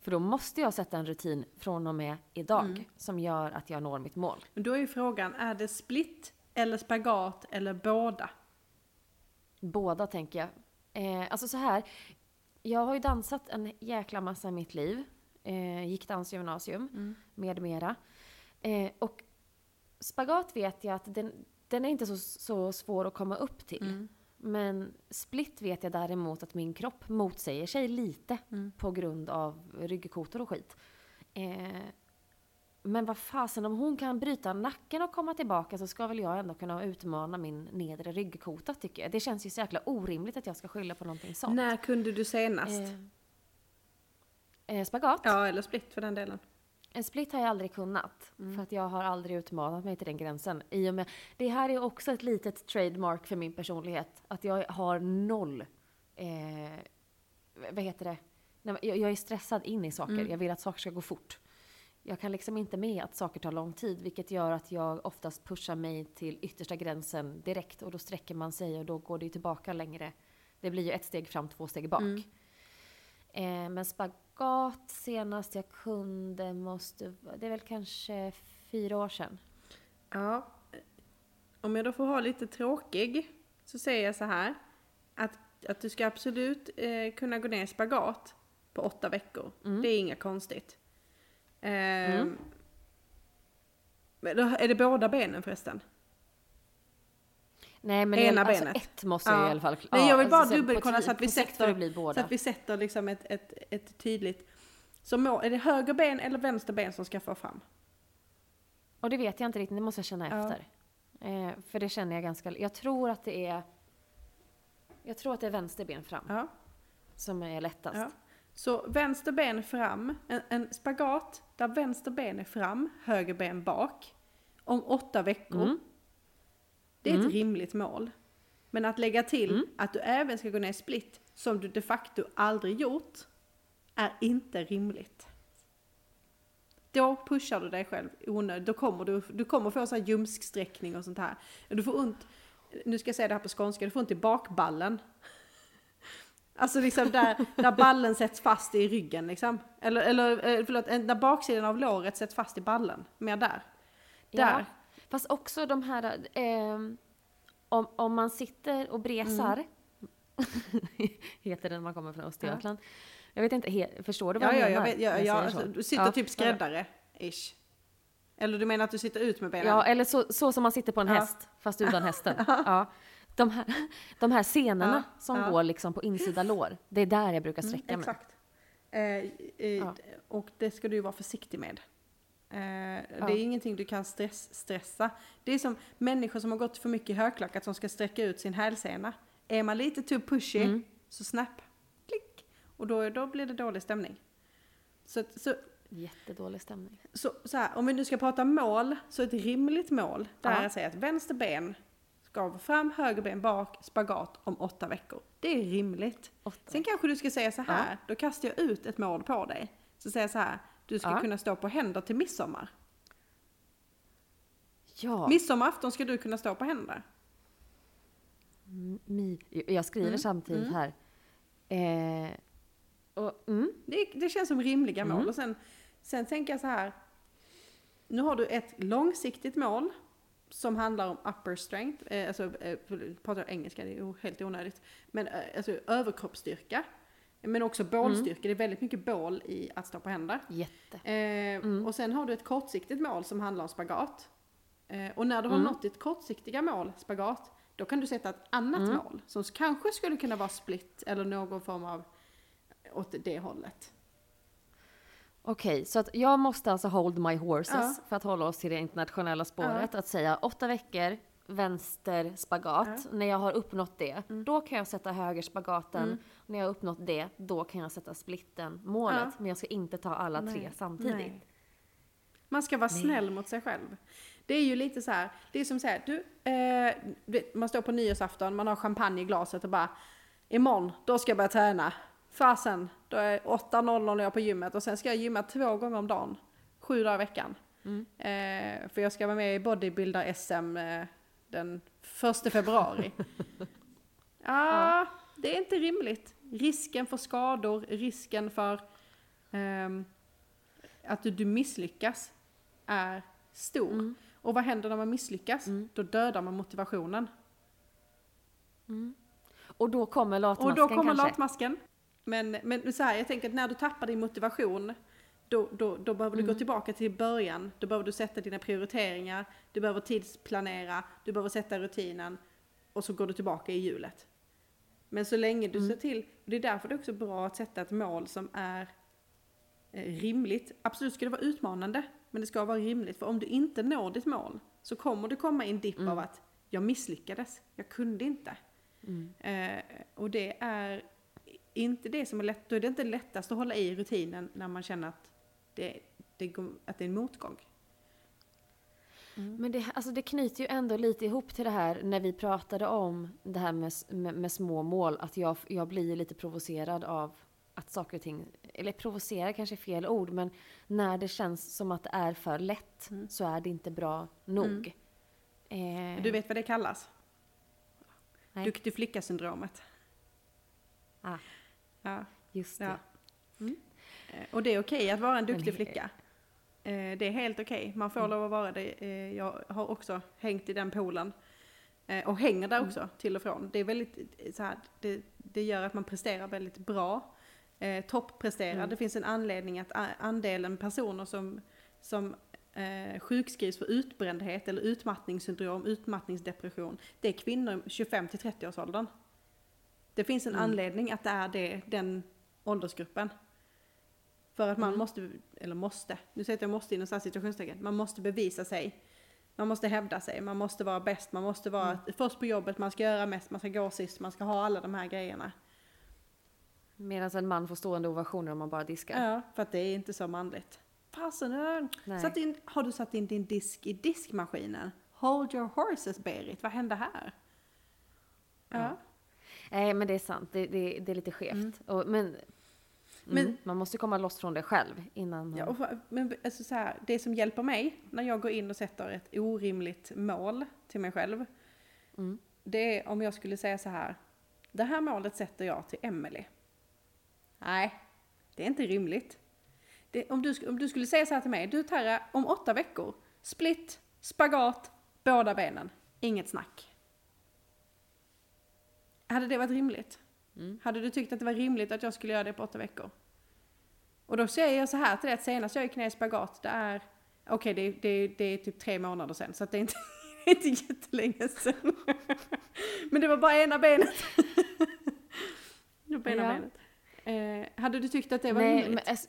För då måste jag sätta en rutin från och med idag som gör att jag når mitt mål. men då är ju frågan, är det split eller spagat eller båda? Båda tänker jag. Eh, alltså så här, jag har ju dansat en jäkla massa i mitt liv. Eh, gick dansgymnasium med mera. Eh, och spagat vet jag att den, den är inte så, så svår att komma upp till. Men split vet jag däremot att min kropp motsäger sig lite på grund av ryggkotor och skit. Eh, men vad fasen, om hon kan bryta nacken och komma tillbaka så ska väl jag ändå kunna utmana min nedre ryggkota tycker jag. Det känns ju så jäkla orimligt att jag ska skylla på någonting sånt. När kunde du senast? Eh, eh, spagat? Ja, eller split för den delen. En split har jag aldrig kunnat. För att jag har aldrig utmanat mig till den gränsen. I och med, det här är också ett litet trademark för min personlighet. Att jag har noll, eh, vad heter det? Nej, Jag, jag är stressad in i saker. Jag vill att saker ska gå fort. Jag kan liksom inte med att saker tar lång tid. Vilket gör att jag oftast pushar mig till yttersta gränsen direkt. Och då sträcker man sig och då går det ju tillbaka längre. Det blir ju ett steg fram, två steg bak. Eh, men spagat senast jag kunde måste, det är väl kanske fyra år sedan. Ja. Om jag då får ha lite tråkig så säger jag så här. Att, att du ska absolut eh, kunna gå ner i spagat på åtta veckor. Det är inga konstigt. Ehm, men då, är det båda benen förresten? Nej men Ena alltså benet. ett måste jag i alla fall Nej, jag vill bara alltså, så dubbelkolla så att vi sätter, så att vi sätter liksom ett, ett, ett tydligt... Så må, är det höger ben eller vänster ben som ska få fram? Och det vet jag inte riktigt, det måste jag känna efter. Eh, för det känner jag ganska, jag tror att det är, jag tror att det är vänster ben fram Ja. som är lättast. ja. Så vänster ben fram, en, en spagat där vänster ben är fram, höger ben bak. Om åtta veckor. Mm. Det är ett Mm. rimligt mål. Men att lägga till Mm. att du även ska gå ner i split, som du de facto aldrig gjort, är inte rimligt. Då pushar du dig själv onödigt. Då kommer du, du kommer få så här ljumsksträckning och sånt här. Du får ont, nu ska jag säga det här på skånska, du får ont i bakballen. Alltså liksom där, där ballen sätts fast i ryggen liksom. Eller, eller eh, förlåt, där baksidan av låret sätts fast i ballen. Mer där. Ja. Fast också de här, ehm, om, om man sitter och bresar, heter det när man kommer från Östergötland. Jag vet inte, he, förstår du vad Ja, jag ja, jag menar? vet, ja, jag ja, alltså, så? du sitter Ja. typ skräddare, ish. Eller du menar att du sitter ut med benen? Ja, eller så, så som man sitter på en Ja. häst, fast utan hästen. Ja. De, här, de här senorna Ja, som ja. går liksom på insida lår, det är där jag brukar sträcka mig. Exakt. Eh, eh, Ja. Och det ska du ju vara försiktig med. Eh, Ja. Det är ingenting du kan stress, stressa. Det är som människor som har gått för mycket i högklackat som ska sträcka ut sin hälsena. Är man lite too pushy Mm. så snap, klick. Och då, då blir det dålig stämning. Så, så, Jättedålig stämning. så, så här, om vi nu ska prata mål, så ett rimligt mål, där Ja. jag säger att vänster ben ska vara fram, höger ben bak, spagat om åtta veckor. Det är rimligt. Åtta. Sen kanske du ska säga så här, då kastar jag ut ett mål på dig. Så säger jag så här, du ska Ja. kunna stå på händer till midsommar. Ja, Midsommarafton ska du kunna stå på händer. mi, jag skriver Mm, samtidigt mm. här. Eh, och, mm, Det, det känns som rimliga mål. Mm. Och sen, sen tänker jag så här, nu har du ett långsiktigt mål som handlar om upper strength, eh, alltså eh, pratar jag engelska, det är helt onödigt, men eh, alltså överkroppsstyrka. Men också bålstyrka, det är väldigt mycket bål i att stå på händer. jätte. Eh, Mm. Och sen har du ett kortsiktigt mål som handlar om spagat. Eh, och när du har Mm. nått ditt kortsiktiga mål, spagat, då kan du sätta ett annat Mm. mål som kanske skulle kunna vara split eller någon form av åt det hållet. Okej, så att jag måste alltså hold my horses Ja. för att hålla oss till det internationella spåret. Att säga åtta veckor, vänster spagat. När jag har uppnått det, Mm. då kan jag sätta höger spagaten. När jag har uppnått det, då kan jag sätta splitten, målet. Ja. Men jag ska inte ta alla tre Nej, samtidigt. nej. Man ska vara Nej. snäll mot sig själv. Det är ju lite så här, det är som säger du, eh, man står på nyårsafton, man har champagne i glaset och bara imorgon, då ska jag börja träna. Fasen, då är 8.00 när jag är på gymmet och sen ska jag gymma två gånger om dagen. Sju dagar i veckan. Mm. Eh, för jag ska vara med i bodybuilder-SM eh, den första februari. ja, det är inte rimligt. Risken för skador, risken för ehm, att du, du misslyckas är stor. Mm. Och vad händer när man misslyckas? Mm. Då dödar man motivationen. Och då kommer latmasken och då kommer kanske. latmasken. Men, men så här, jag tänker att när du tappar din motivation, då, då, då behöver du gå Mm. tillbaka till början. Då behöver du sätta dina prioriteringar, du behöver tidsplanera, du behöver sätta rutinen och så går du tillbaka i hjulet. Men så länge du Mm. ser till, och det är därför det är också bra att sätta ett mål som är eh, rimligt. Absolut ska det vara utmanande, men det ska vara rimligt. För om du inte når ditt mål så kommer du komma i en dipp Mm. av att jag misslyckades, jag kunde inte. Mm. Eh, och det är inte det som är lätt, då är det inte lättast att hålla i rutinen när man känner att det, det, går, att det är en motgång. Men det, alltså det knyter ju ändå lite ihop till det här när vi pratade om det här med, med, med små mål. Att jag, jag blir lite provocerad av att saker och ting, eller provocera kanske är fel ord, men när det känns som att det är för lätt Mm. så är det inte bra nog. Eh, Du vet vad det kallas? Nej. Duktig flicka-syndromet. Ah, Ja, just det. ja. Eh, Och det är okej att vara en duktig flicka. Eh, Det är helt okej. Man får Mm. lov att vara det. Eh, Jag har också hängt i den poolen. Och hänger där Mm. också, till och från. Det, är väldigt, så här, det, det gör att man presterar väldigt bra. Eh, toppresterar. Mm. Det finns en anledning att andelen personer som, som eh, sjukskrivs för utbrändhet eller utmattningssyndrom, utmattningsdepression, det är kvinnor 25 till 30 års åldern. Det finns en Mm. anledning att det är det, den åldersgruppen. För att man Mm. måste, eller måste, nu säger jag att jag måste inom situationstecken, man måste bevisa sig. Man måste hävda sig, man måste vara bäst, man måste vara Mm. först på jobbet, man ska göra mest, man ska gå sist, man ska ha alla de här grejerna. Medan en man får stående ovationer om man bara diskar. Ja, för att det är inte så manligt. Fasen, Nej. satt in, har du satt in din disk i diskmaskinen? Hold your horses Berit, vad hände här? Ja. Nej, men det är sant. Det, det, det är lite skevt. Och, men Mm. Men- mm, man måste komma loss från det själv innan. Ja, och, men alltså så här, det som hjälper mig när jag går in och sätter ett orimligt mål till mig själv. Mm. Det är om jag skulle säga så här. Det här målet sätter jag till Emily. Nej, det är inte rimligt. Det, om, du, om du skulle säga så här till mig. Du Tara, om åtta veckor. Split, spagat, båda benen. Inget snack. Hade det varit rimligt? Hade du tyckt att det var rimligt att jag skulle göra det på åtta veckor? Och då säger jag så här till dig att senast jag gick ner i spagat, det är, okej det, det, det är typ tre månader sedan, så att det är inte, inte jättelänge sedan. Men det var bara ena benet. det var ena Ja. benet. Eh, hade du tyckt att det var nej, rimligt? men, ass-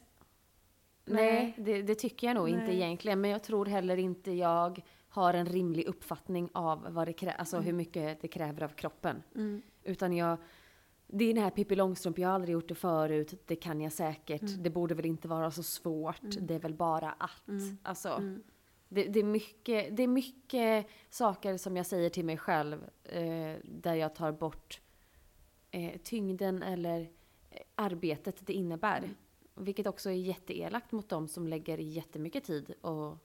Nej. det, det tycker jag nog inte Nej. egentligen. Men jag tror heller inte jag har en rimlig uppfattning av vad det krä- alltså hur mycket det kräver av kroppen. Mm. Utan jag, det är den här Pippi Långstrump, jag har aldrig gjort det förut, det kan jag säkert. Det borde väl inte vara så svårt, det är väl bara att. Alltså, det, det, är mycket, det är mycket saker som jag säger till mig själv eh, där jag tar bort eh, tyngden eller eh, arbetet det innebär. Vilket också är jätteelakt mot de som lägger jättemycket tid och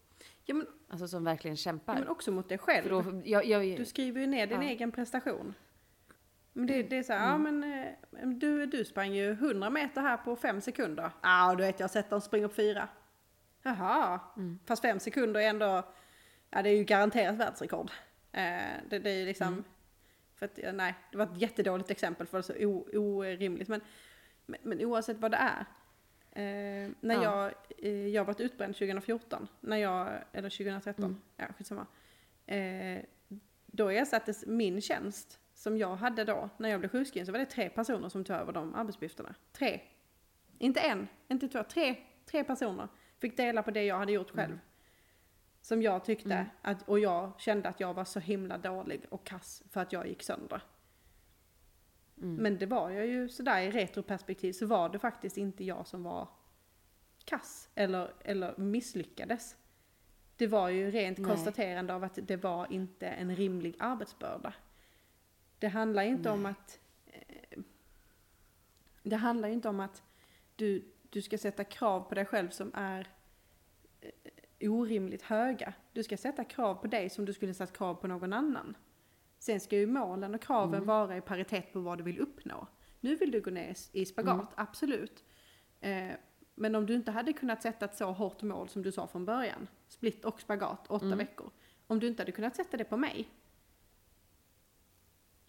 Ja, men, alltså som verkligen kämpar. ja, men också mot dig själv. Då, jag, jag, Du skriver ju ner din Ja. egen prestation. Men det, det är så här, ja men eh, du, du sprang ju 100 meter här på fem sekunder. Ja, du vet jag har sett dem springa på fyra. Jaha, fast fem sekunder är ändå, ja det är ju garanterat världsrekord. Eh, det, det är ju liksom, för att, nej, det var ett jättedåligt exempel för det är så o, orimligt. Men, men, men oavsett vad det är. Eh, när Ja. jag, eh, jag varit utbränd 2014, när jag, eller 2013, ja skitsamma. Eh, då ersattes min tjänst som jag hade då när jag blev sjukskriven så var det tre personer som tog över de arbetsuppgifterna. Tre. Inte en, inte två, tre, tre personer fick dela på det jag hade gjort själv. Som jag tyckte, att, och jag kände att jag var så himla dålig och kass för att jag gick sönder. Men det var jag ju sådär i retroperspektiv så var det faktiskt inte jag som var kass eller, eller misslyckades. Det var ju rent Nej. konstaterande av att det var inte en rimlig arbetsbörda. Det handlar inte om att eh, det handlar inte om att du, du ska sätta krav på dig själv som är eh, orimligt höga. Du ska sätta krav på dig som du skulle satt krav på någon annan. Sen ska ju målen och kraven vara i paritet på vad du vill uppnå. Nu vill du gå ner i spagat, absolut. Eh, men om du inte hade kunnat sätta ett så hårt mål som du sa från början, split och spagat, åtta veckor. Om du inte hade kunnat sätta det på mig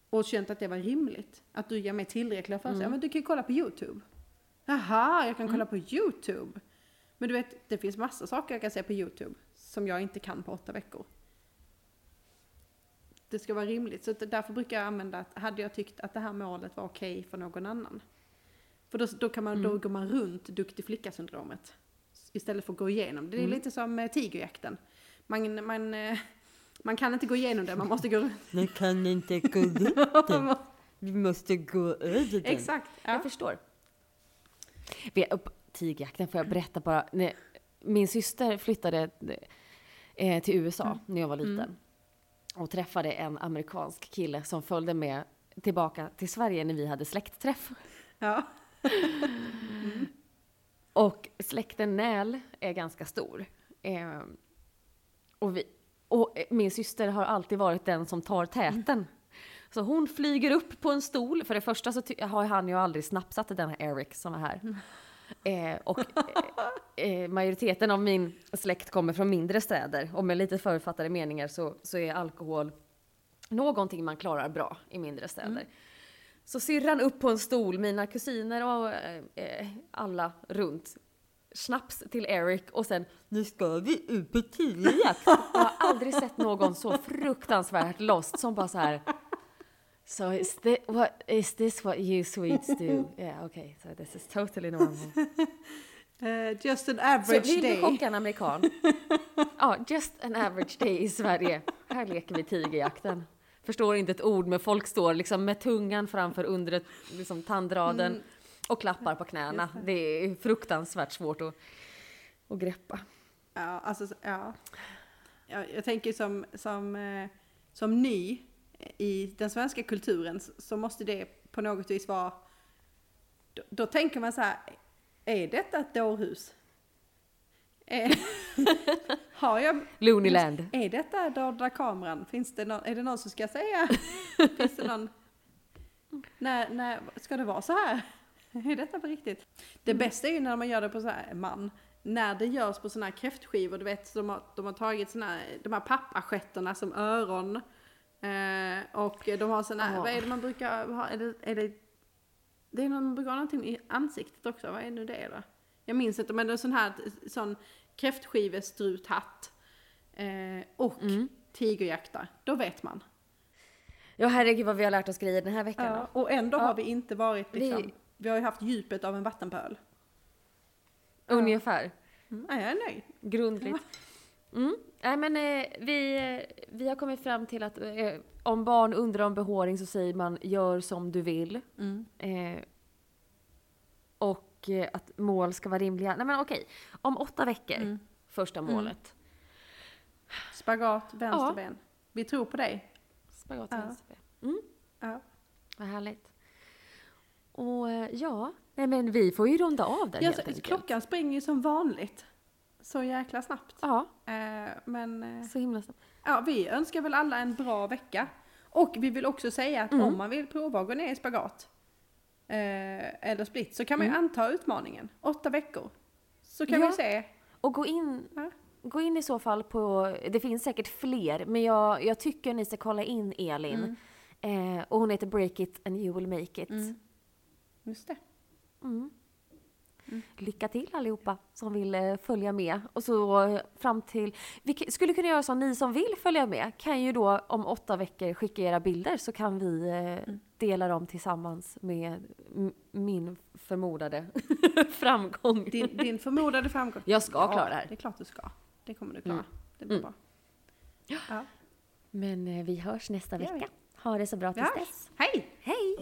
och känt att det var rimligt, att du ger mig tillräckliga förutsättningar. Ja, men du kan ju kolla på YouTube. Jaha, jag kan kolla på YouTube. Men du vet, det finns massa saker jag kan se på YouTube som jag inte kan på åtta veckor. Det ska vara rimligt, så därför brukar jag använda att hade jag tyckt att det här målet var okej för någon annan. För då, då, kan man, då går man runt duktig flicka-syndromet. Istället för att gå igenom det. Är lite som eh, tigerjakten. Man, man, eh, man kan inte gå igenom det, man måste gå runt. Man kan inte gå runt den. Vi måste gå över den. Exakt. Ja. Jag förstår. Vi är upp, tigjakten får jag berätta bara. Min syster flyttade eh, till USA när jag var liten. Och träffade en amerikansk kille som följde med tillbaka till Sverige när vi hade släktträff. Ja. Och släkten Näl är ganska stor. Eh, och, vi, och eh, min syster har alltid varit den som tar täten. Så hon flyger upp på en stol. För det första så har han ju aldrig snapsat den här Eric som är här. Eh, och eh, eh, majoriteten av min släkt kommer från mindre städer. Och med lite förutfattade meningar så, så är alkohol någonting man klarar bra i mindre städer. Så syrran upp på en stol, mina kusiner och eh, eh, alla runt. Snaps till Eric och sen Nu ska vi ut på tigerjakt. jag har aldrig sett någon så fruktansvärt lost som bara så här. So is this, what, is this what you Swedes do? Yeah, okay, so this is totally normal. Eh, just an Så average vill du day. chocka en amerikan? Ja, just an average day i Sverige. Här leker vi tigerjakten. Förstår inte ett ord, men folk står liksom med tungan framför undret, liksom tandraden. Och klappar på knäna. Det är fruktansvärt svårt att, att greppa. Ja, alltså, ja. Jag, jag tänker som, som, eh, som ny i den svenska kulturen så- måste det på något vis vara... Då, då tänker man så här, är detta ett dårhus? Är, har jag... Looneyland. Är detta dolda kameran? Finns det någon, är det någon som ska säga? Finns det någon... När, när, ska det vara så här? Är detta på riktigt? Det bästa är ju när man gör det på så här man. När det görs på såna här kräftskivor, du vet, de har, de har tagit såna här, de här pappaschetterna som öron. Eh, och de har såna här, Ja. vad är det man brukar ha? Är det, är det, det är någon, man brukar ha någonting i ansiktet också, vad är nu det då? Jag minns inte, men det är sån här sån kräftskivestruthatt. Eh, och Mm. tigerjaktar, då vet man. Ja herregud vad vi har lärt oss grejer den här veckan. Ja, och ändå Ja. har vi inte varit liksom, Vi- vi har ju haft djupet av en vattenpöl. Ungefär. Mm. Ja, jag är nöjd. Grundligt. Mm. Nej men eh, vi, eh, vi har kommit fram till att eh, om barn undrar om behåring så säger man gör som du vill. Eh, och eh, att mål ska vara rimliga. Nej men okej, om åtta veckor, Mm. första målet. Spagat, vänster Ja. ben. Vi tror på dig. Spagat Ja. vänster ben. Mm, Ja. vad härligt. Och eh, ja, nej men vi får ju runda av den Ja, helt så, enkelt. klockan springer ju som vanligt. Så jäkla snabbt. Ja, Eh, men eh, så himla snabbt. ja, vi önskar väl alla en bra vecka. Och vi vill också säga att Mm. om man vill prova att gå ner i spagat eh, eller split så kan man ju Mm. anta utmaningen. Åtta veckor. Så kan Ja. vi se. Och gå in, Ja. gå in i så fall på, det finns säkert fler, men jag, jag tycker ni ska kolla in Elin. Eh, och hon heter Break It and You Will Make It. Mm. Just det. Mm. Lycka till allihopa som vill eh, följa med. Och så eh, fram till, vi skulle kunna göra så, ni som vill följa med kan ju då om åtta veckor skicka era bilder så kan vi eh, dela dem tillsammans med min förmodade framgång. Din, din förmodade framgång. Jag ska klara det här. Det är klart du ska. Det kommer du klara. Mm. Det blir Mm. bra. Ja. Men vi hörs nästa vecka. Ha det så bra tills dess. Hej! Hej!